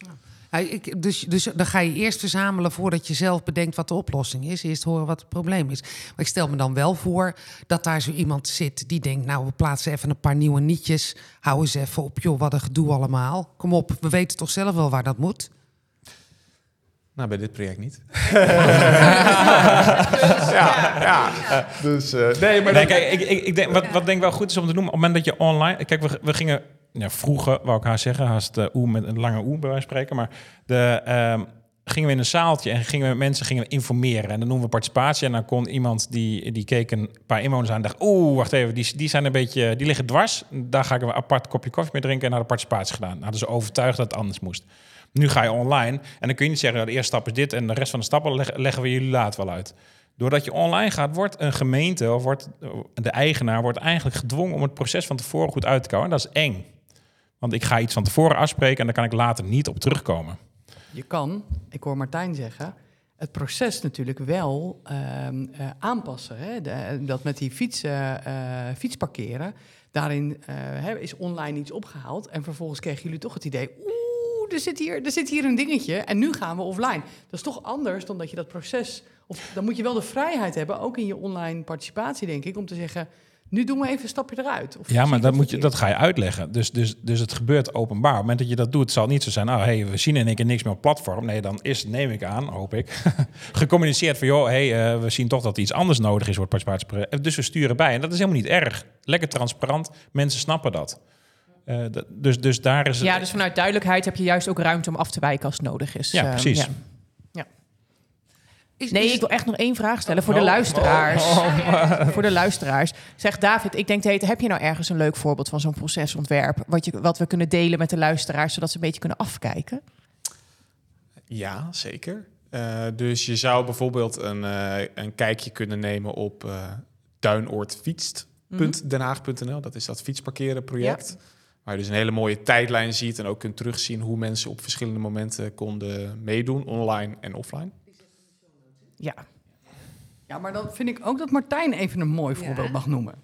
Ja, ik, dus, dus dan ga je eerst verzamelen voordat je zelf bedenkt wat de oplossing is. Eerst horen wat het probleem is. Maar ik stel me dan wel voor dat daar zo iemand zit die denkt... nou, we plaatsen even een paar nieuwe nietjes. Hou eens even op, joh, wat een gedoe allemaal. Kom op, we weten toch zelf wel waar dat moet? Nou, bij dit project niet. ja, ja. Dus eh, nee, maar Nee, kijk, ik, ik, ik denk, wat, wat denk ik wel goed is om te noemen, op het moment dat je online... Kijk, we, we gingen ja, vroeger, wou ik haar zeggen, haast de oe met een lange oe bij wijze van spreken, maar de, ehm, gingen we in een zaaltje en gingen we met mensen gingen we informeren. En dan noemen we participatie en dan kon iemand die, die keek een paar inwoners aan en dacht, oeh, wacht even, die, die zijn een beetje, die liggen dwars. Daar ga ik een apart kopje koffie mee drinken en naar de participatie gedaan. Nou, hadden ze overtuigd dat het anders moest. Nu ga je online en dan kun je niet zeggen, nou, de eerste stap is dit en de rest van de stappen leg- leggen we jullie later wel uit. Doordat je online gaat, wordt een gemeente of wordt de eigenaar wordt eigenlijk gedwongen om het proces van tevoren goed uit te kouwen. En dat is eng. Want ik ga iets van tevoren afspreken en daar kan ik later niet op terugkomen. Je kan, ik hoor Martijn zeggen, het proces natuurlijk wel ehm, eh, aanpassen. Hè? De- dat met die fiets, eh, eh, fietsparkeren, daarin eh, is online iets opgehaald. En vervolgens kregen jullie toch het idee, oeh, er zit, hier, er zit hier een dingetje en nu gaan we offline. Dat is toch anders dan dat je dat proces, of dan moet je wel de vrijheid hebben, ook in je online participatie denk ik, om te zeggen, nu doen we even een stapje eruit. Of Ja, maar dat, moet je, dat ga je uitleggen. Dus, dus, dus het gebeurt openbaar. Op het moment dat je dat doet, zal het niet zo zijn... nou, hey, we zien in één keer niks meer op platform. Nee, dan is, neem ik aan, hoop ik, gecommuniceerd van... joh, hey, eh, we zien toch dat iets anders nodig is voor het participatieproject. Dus we sturen bij. En dat is helemaal niet erg. Lekker transparant. Mensen snappen dat. Eh, dat- dus, dus daar is... Ja, dus vanuit duidelijkheid heb je juist ook ruimte om af te wijken als het nodig is. Ja, Eh, precies. ja. Is, Nee, is- ik wil echt nog één vraag stellen voor de Oh, luisteraars. Voor de luisteraars. Zeg David, ik denk te weten, heb je nou ergens een leuk voorbeeld van zo'n procesontwerp? Wat, je, wat we kunnen delen met de luisteraars, zodat ze een beetje kunnen afkijken? Ja, zeker. Uh, dus je zou bijvoorbeeld een, uh, een kijkje kunnen nemen op uh, duinoordfietst.denhaag.nl. Dat is dat fietsparkeren project. Ja. Waar je dus een hele mooie tijdlijn ziet en ook kunt terugzien hoe mensen op verschillende momenten konden meedoen, online en offline. Ja. Ja, maar dan vind ik ook dat Martijn even een mooi voorbeeld ja. mag noemen.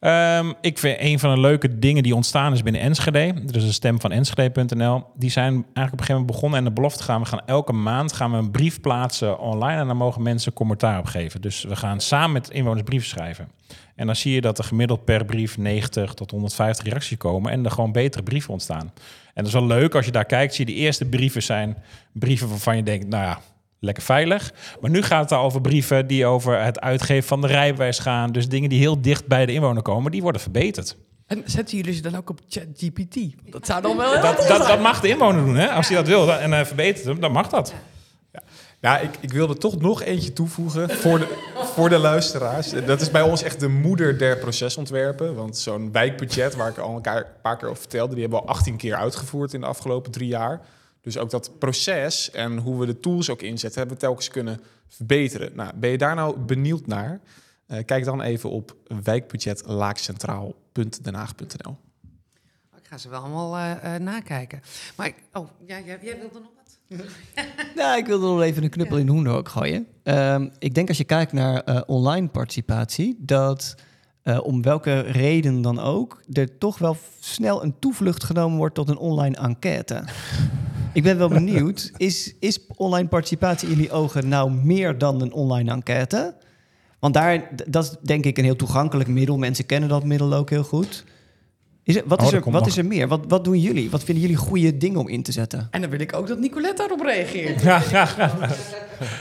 Um, ik vind een van de leuke dingen die ontstaan is binnen Enschede. Dus de stem van Enschede.nl. Die zijn eigenlijk op een gegeven moment begonnen en de belofte gaan. We gaan elke maand gaan we een brief plaatsen online en dan mogen mensen commentaar op geven. Dus we gaan samen met inwoners brieven schrijven. En dan zie je dat er gemiddeld per brief 90 tot 150 reacties komen en er gewoon betere brieven ontstaan. En dat is wel leuk als je daar kijkt. Zie je de eerste brieven zijn brieven waarvan je denkt, nou ja, lekker veilig. Maar nu gaat het over brieven die over het uitgeven van de rijbewijs gaan. Dus dingen die heel dicht bij de inwoner komen, die worden verbeterd. En zetten jullie ze dan ook op ChatGPT? Dat zou dan wel. dat, dat, dat, mag de inwoner doen, hè? Als hij dat wil en uh, verbetert hem, dan mag dat. Ja, ja ik, ik wilde toch nog eentje toevoegen voor de, voor de luisteraars. Dat is bij ons echt de moeder der procesontwerpen. Want zo'n wijkbudget, waar ik al een paar keer over vertelde, die hebben we al 18 keer uitgevoerd in de afgelopen drie jaar. Dus ook dat proces en hoe we de tools ook inzetten, hebben we telkens kunnen verbeteren. Nou, ben je daar nou benieuwd naar? Uh, kijk dan even op wijkbudgetlaagcentraal.denhaag.nl. Ik ga ze wel allemaal uh, uh, nakijken. Maar ik, oh, ja, jij, jij wilde nog wat? nou, ik wilde nog even een knuppel ja. in de ook gooien. Um, ik denk als je kijkt naar online participatie, dat om welke reden dan ook, er toch wel snel een toevlucht genomen wordt tot een online enquête. Ik ben wel benieuwd, is, is online participatie in jullie ogen nou meer dan een online enquête? Want daar, dat is denk ik een heel toegankelijk middel. Mensen kennen dat middel ook heel goed. Is er, wat, Oh, is er, wat nog. is er meer? Wat, wat doen jullie? Wat vinden jullie goede dingen om in te zetten? En dan wil ik ook dat Nicolette daarop reageert. Ja, ja, ja.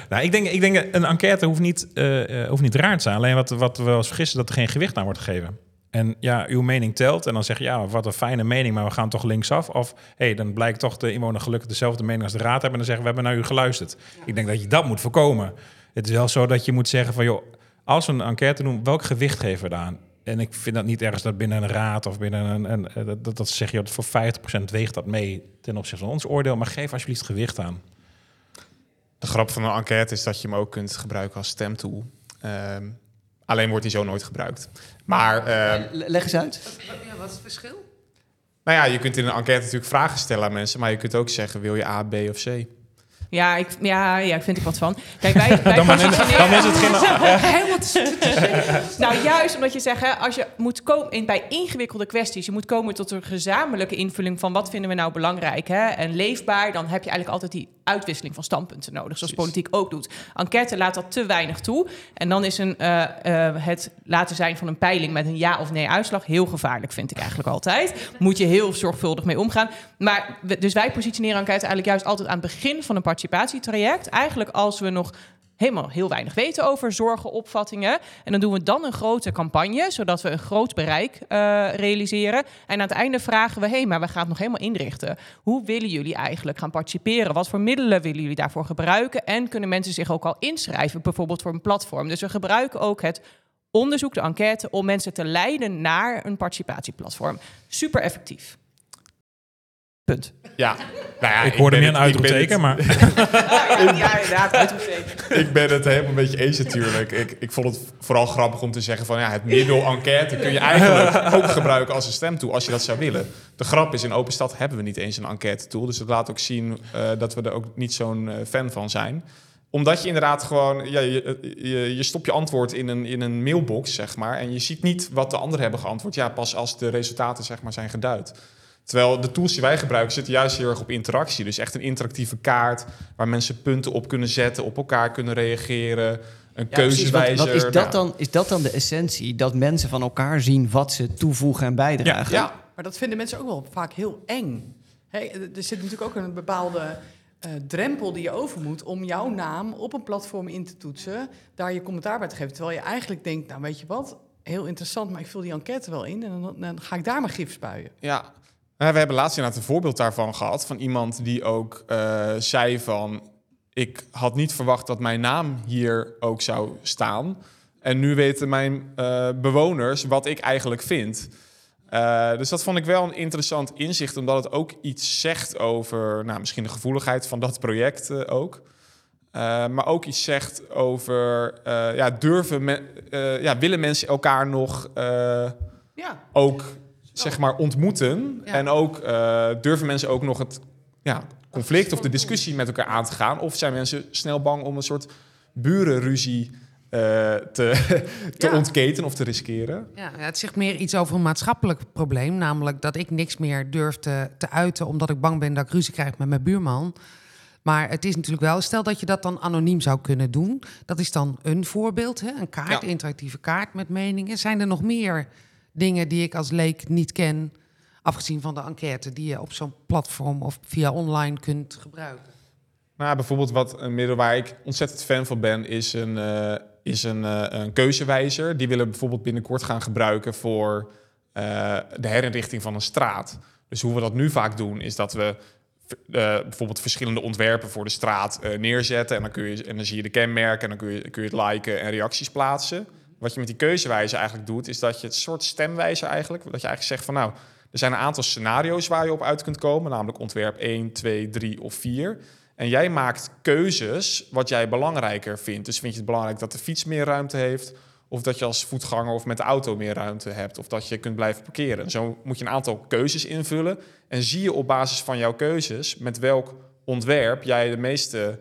nou, ik, denk, ik denk een enquête hoeft niet, eh, eh, hoeft niet raar te zijn. Alleen wat, wat we wel eens vergissen, dat er geen gewicht aan wordt gegeven. En ja, uw mening telt. En dan zeg je, ja, wat een fijne mening, maar we gaan toch linksaf. Of hey, dan blijkt toch de inwoner gelukkig dezelfde mening als de raad hebben. En dan zeggen we hebben naar u geluisterd. Ik denk dat je dat moet voorkomen. Het is wel zo dat je moet zeggen van, joh, als we een enquête doen, welk gewicht geven we eraan? En ik vind dat niet ergens dat binnen een raad of binnen een... een eh, dat, dat, dat zeg je, voor 50% weegt dat mee ten opzichte van ons oordeel. Maar geef alsjeblieft gewicht aan. De grap van een enquête is dat je hem ook kunt gebruiken als stemtool. Ehm, alleen wordt hij zo nooit gebruikt. Maar ehm, Leg eens uit. Ja, wat is het verschil? nou ja, je kunt in een enquête natuurlijk vragen stellen aan mensen, maar je kunt ook zeggen: wil je A, B of C? Ja, ik, ja, ja, ik vind ik wat van. Kijk, wij, wij Dan, dan is het geen... Helemaal Nou, juist omdat je zegt, hè, als je moet komen in, bij ingewikkelde kwesties, je moet komen tot een gezamenlijke invulling van wat vinden we nou belangrijk hè, en leefbaar, dan heb je eigenlijk altijd die uitwisseling van standpunten nodig, zoals Precies. politiek ook doet. Enquête laat dat te weinig toe. En dan is een, eh, eh, het laten zijn van een peiling met een ja of nee uitslag heel gevaarlijk, vind ik eigenlijk altijd. Moet je heel zorgvuldig mee omgaan. Maar dus wij positioneren enquête eigenlijk juist altijd aan het begin van een participatietraject. Eigenlijk als we nog helemaal heel weinig weten over zorgen, opvattingen. En dan doen we dan een grote campagne, zodat we een groot bereik eh, realiseren. En aan het einde vragen we, hé, hey, maar we gaan het nog helemaal inrichten. Hoe willen jullie eigenlijk gaan participeren? Wat voor middelen willen jullie daarvoor gebruiken? En kunnen mensen zich ook al inschrijven, bijvoorbeeld voor een platform? Dus we gebruiken ook het onderzoek, de enquête, om mensen te leiden naar een participatieplatform. Super effectief. Punt. Ja, nou ja Ik hoorde meer een uitroepteken, maar... ja, inderdaad, uitroepteken. Ik ben het helemaal een beetje eens natuurlijk. Ik, ik vond het vooral grappig om te zeggen van ja, het middel enquête kun je eigenlijk ook gebruiken als een stemtool als je dat zou willen. De grap is, in Open Stad hebben we niet eens een enquête tool. Dus dat laat ook zien eh, dat we er ook niet zo'n eh, fan van zijn. Omdat je inderdaad gewoon, ja, je, je, je stopt je antwoord in een, in een mailbox, zeg maar. En je ziet niet wat de anderen hebben geantwoord. Ja, pas als de resultaten zeg maar, zijn geduid. Terwijl de tools die wij gebruiken zitten juist heel erg op interactie. Dus echt een interactieve kaart waar mensen punten op kunnen zetten, op elkaar kunnen reageren. Een Ja. Wat, keuzewijzer. wat is, dat Nou, dan, is dat dan de essentie? Dat mensen van elkaar zien wat ze toevoegen en bijdragen? Ja, Maar dat vinden mensen ook wel vaak heel eng. Hè, er zit natuurlijk ook een bepaalde eh, drempel die je over moet om jouw naam op een platform in te toetsen, daar je commentaar bij te geven. Terwijl je eigenlijk denkt, nou weet je wat, heel interessant, maar ik vul die enquête wel in en dan, dan ga ik daar maar gif spuien. Ja, we hebben laatst inderdaad een voorbeeld daarvan gehad. Van iemand die ook eh, zei van... ik had niet verwacht dat mijn naam hier ook zou staan. En nu weten mijn eh, bewoners wat ik eigenlijk vind. Eh, dus dat vond ik wel een interessant inzicht, omdat het ook iets zegt over nou, misschien de gevoeligheid van dat project ook. Maar ook iets zegt over ja, durven eh, ja, willen mensen elkaar nog Ja, ook zeg maar ontmoeten. Ja. En ook eh, durven mensen ook nog het ja, conflict of de discussie met elkaar aan te gaan. Of zijn mensen snel bang om een soort burenruzie eh, te, te Ja. ontketen of te riskeren. Ja, ja, het zegt meer iets over een maatschappelijk probleem. Namelijk dat ik niks meer durf te, te uiten omdat ik bang ben dat ik ruzie krijg met mijn buurman. Maar het is natuurlijk wel, stel dat je dat dan anoniem zou kunnen doen. Dat is dan een voorbeeld, hè? een kaart, Ja. interactieve kaart met meningen. Zijn er nog meer dingen die ik als leek niet ken, afgezien van de enquête, die je op zo'n platform of via online kunt gebruiken? Nou, bijvoorbeeld wat een middel waar ik ontzettend fan van ben, is een, eh, is een, eh, een keuzewijzer. Die willen we bijvoorbeeld binnenkort gaan gebruiken voor eh, de herinrichting van een straat. Dus hoe we dat nu vaak doen, is dat we bijvoorbeeld verschillende ontwerpen voor de straat neerzetten. En dan, kun je, en dan zie je de kenmerken en dan kun je, kun je het liken en reacties plaatsen. Wat je met die keuzewijzer eigenlijk doet, is dat je het soort stemwijzer eigenlijk, dat je eigenlijk zegt van nou, er zijn een aantal scenario's waar je op uit kunt komen, namelijk ontwerp 1, 2, 3 of 4. En jij maakt keuzes wat jij belangrijker vindt. Dus vind je het belangrijk dat de fiets meer ruimte heeft, of dat je als voetganger of met de auto meer ruimte hebt, of dat je kunt blijven parkeren. Zo moet je een aantal keuzes invullen en zie je op basis van jouw keuzes met welk ontwerp jij de meeste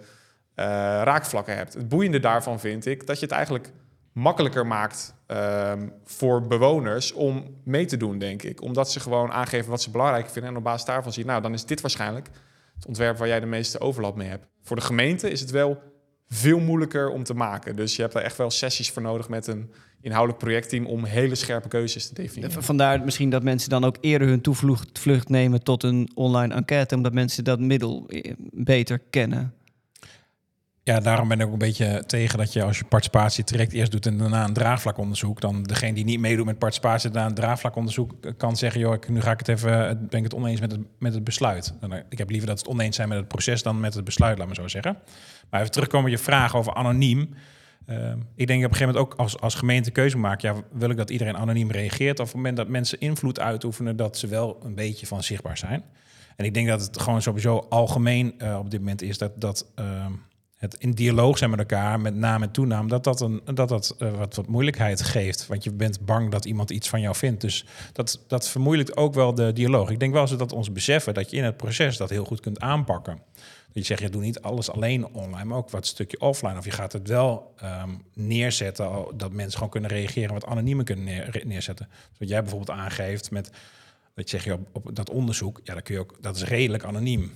eh, raakvlakken hebt. Het boeiende daarvan vind ik dat je het eigenlijk makkelijker maakt ehm, voor bewoners om mee te doen, denk ik. Omdat ze gewoon aangeven wat ze belangrijk vinden en op basis daarvan zien, nou, dan is dit waarschijnlijk het ontwerp waar jij de meeste overlap mee hebt. Voor de gemeente is het wel veel moeilijker om te maken. Dus je hebt daar echt wel sessies voor nodig met een inhoudelijk projectteam om hele scherpe keuzes te definiëren. Vandaar misschien dat mensen dan ook eerder hun toevlucht vlucht nemen tot een online enquête, omdat mensen dat middel eh, beter kennen. Ja, daarom ben ik ook een beetje tegen dat je als je participatie direct eerst doet en daarna een draagvlakonderzoek, dan degene die niet meedoet met participatie daarna een draagvlakonderzoek eh, kan zeggen, joh, ik, nu ga ik het even, eh, ben ik het oneens met het, met het besluit. Eh, Ik heb liever dat het oneens zijn met het proces dan met het besluit, laat me zo zeggen. Maar even terugkomen op je vraag over anoniem. Ehm, ik denk op een gegeven moment ook als, als gemeente keuze maken, ja, wil ik dat iedereen anoniem reageert? Of op het moment dat mensen invloed uitoefenen, dat ze wel een beetje van zichtbaar zijn. En ik denk dat het gewoon sowieso algemeen op dit moment is dat, dat ehm, in dialoog zijn met elkaar, met naam en toenaam, dat dat, een, dat, dat eh, wat, wat moeilijkheid geeft. Want je bent bang dat iemand iets van jou vindt. Dus dat, dat vermoeilijkt ook wel de dialoog. Ik denk wel eens dat ons beseffen dat je in het proces dat heel goed kunt aanpakken. Dat je zegt, je doet niet alles alleen online, maar ook wat stukje offline. Of je gaat het wel ehm, neerzetten, dat mensen gewoon kunnen reageren, wat anoniemer kunnen neer- neerzetten. Dus wat jij bijvoorbeeld aangeeft met, dat zeg je op, op dat onderzoek, ja, dat, kun je ook, dat is redelijk anoniem.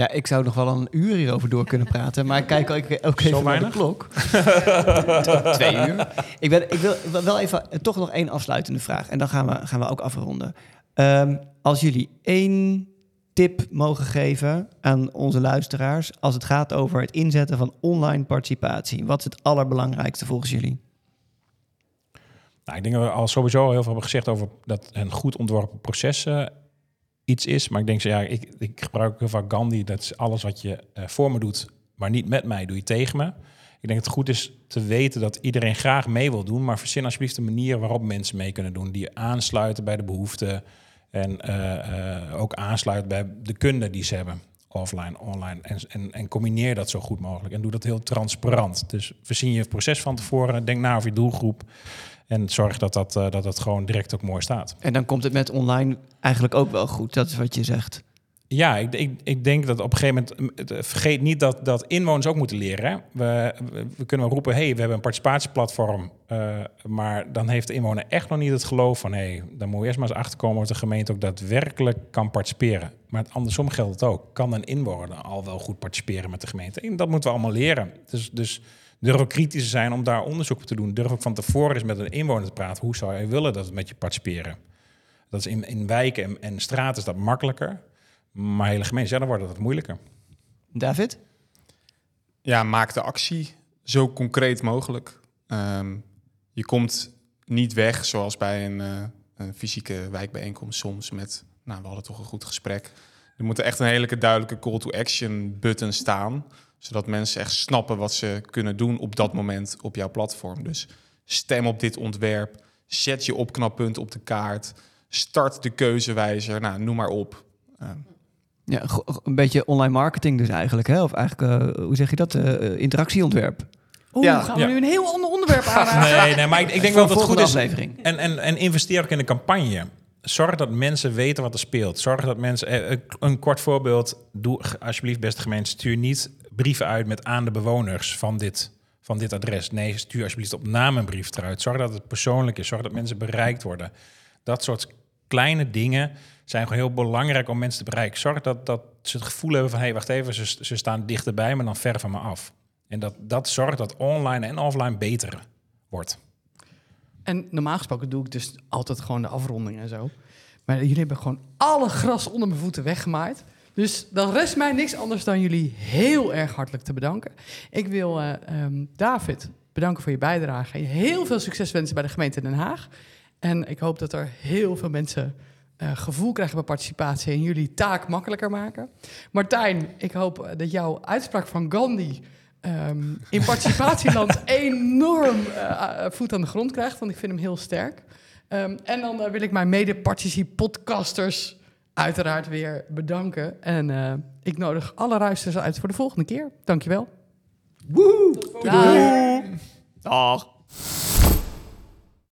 Ja, ik zou nog wel een uur hierover door kunnen praten, maar ik kijk ook, even naar de klok. Twee uur. Ik, ben, ik, wil, ik wil wel even eh, toch nog één afsluitende vraag en dan gaan we, gaan we ook afronden. Ehm, als jullie één tip mogen geven aan onze luisteraars als het gaat over het inzetten van online participatie, wat is het allerbelangrijkste volgens jullie? Nou, ik denk dat we al sowieso heel veel hebben gezegd over dat een goed ontworpen proces eh, iets is. Maar ik denk, zo, ja, ik, ik gebruik heel vaak Gandhi. Dat is alles wat je eh, voor me doet, maar niet met mij, doe je tegen me. Ik denk het goed is te weten dat iedereen graag mee wil doen. Maar verzin alsjeblieft de manier waarop mensen mee kunnen doen. Die aansluiten bij de behoeften. En eh, eh, ook aansluiten bij de kunde die ze hebben. Offline, online. En, en, en combineer dat zo goed mogelijk. En doe dat heel transparant. Dus voorzien je proces van tevoren. Denk na over je doelgroep. En zorg dat dat, eh, dat dat gewoon direct ook mooi staat. En dan komt het met online eigenlijk ook wel goed, dat is wat je zegt. Ja, ik, ik, ik denk dat op een gegeven moment... eh, Vergeet niet dat, dat inwoners ook moeten leren. Hè? We, we, we kunnen roepen, hey, we hebben een participatieplatform. eh, maar dan heeft de inwoner echt nog niet het geloof van... hey, dan moet je eerst maar eens achterkomen of de gemeente ook daadwerkelijk kan participeren. Maar het andersom geldt het ook. Kan een inwoner al wel goed participeren met de gemeente? En dat moeten we allemaal leren. Dus, dus durf ook kritisch te zijn om daar onderzoek op te doen. Durf ook van tevoren eens met een inwoner te praten. Hoe zou je willen dat het met je participeren? Dat is in, in wijken en, en straten is dat makkelijker. Maar hele gemeenten, wordt het wat moeilijker. David? Ja, maak de actie zo concreet mogelijk. Ehm, je komt niet weg zoals bij een, eh, een fysieke wijkbijeenkomst soms met, nou, we hadden toch een goed gesprek. Er moet echt een hele duidelijke call to action button staan, zodat mensen echt snappen wat ze kunnen doen op dat moment op jouw platform. Dus stem op dit ontwerp, Zet je opknappunt op de kaart. Start de keuzewijzer. Nou, noem maar op. Uh, ja, een beetje online marketing dus eigenlijk. Hè? Of eigenlijk, uh, hoe zeg je dat? Uh, interactieontwerp. Oeh, ja. gaan we nu een heel ander onderwerp aanraken? nee, nee, maar ik, ik denk wel dat het goed is. Aflevering. En, en, en investeer ook in de campagne. Zorg dat mensen weten wat er speelt. Zorg dat mensen... Een kort voorbeeld. Doe alsjeblieft, beste gemeente, stuur niet brieven uit met aan de bewoners van dit, van dit adres. Nee, stuur alsjeblieft op naam een brief eruit. Zorg dat het persoonlijk is. Zorg dat mensen bereikt worden. Dat soort kleine dingen zijn gewoon heel belangrijk om mensen te bereiken. Zorg dat, dat ze het gevoel hebben van... hé, hey, wacht even, ze, ze staan dichterbij, maar dan ver van me af. En dat, dat zorgt dat online en offline beter wordt. En normaal gesproken doe ik dus altijd gewoon de afronding en zo. Maar jullie hebben gewoon alle gras onder mijn voeten weggemaaid. Dus dan rest mij niks anders dan jullie heel erg hartelijk te bedanken. Ik wil uh, um, David bedanken voor je bijdrage. Heel veel succes wensen bij de gemeente Den Haag. En ik hoop dat er heel veel mensen uh, gevoel krijgen bij participatie en jullie taak makkelijker maken. Martijn, ik hoop dat jouw uitspraak van Gandhi um, in participatieland enorm uh, voet aan de grond krijgt, want ik vind hem heel sterk. Um, en dan wil ik mijn mede-podcasters uiteraard weer bedanken. En uh, ik nodig alle ruisters uit voor de volgende keer. Dankjewel. Woehoe! Dag. Dag.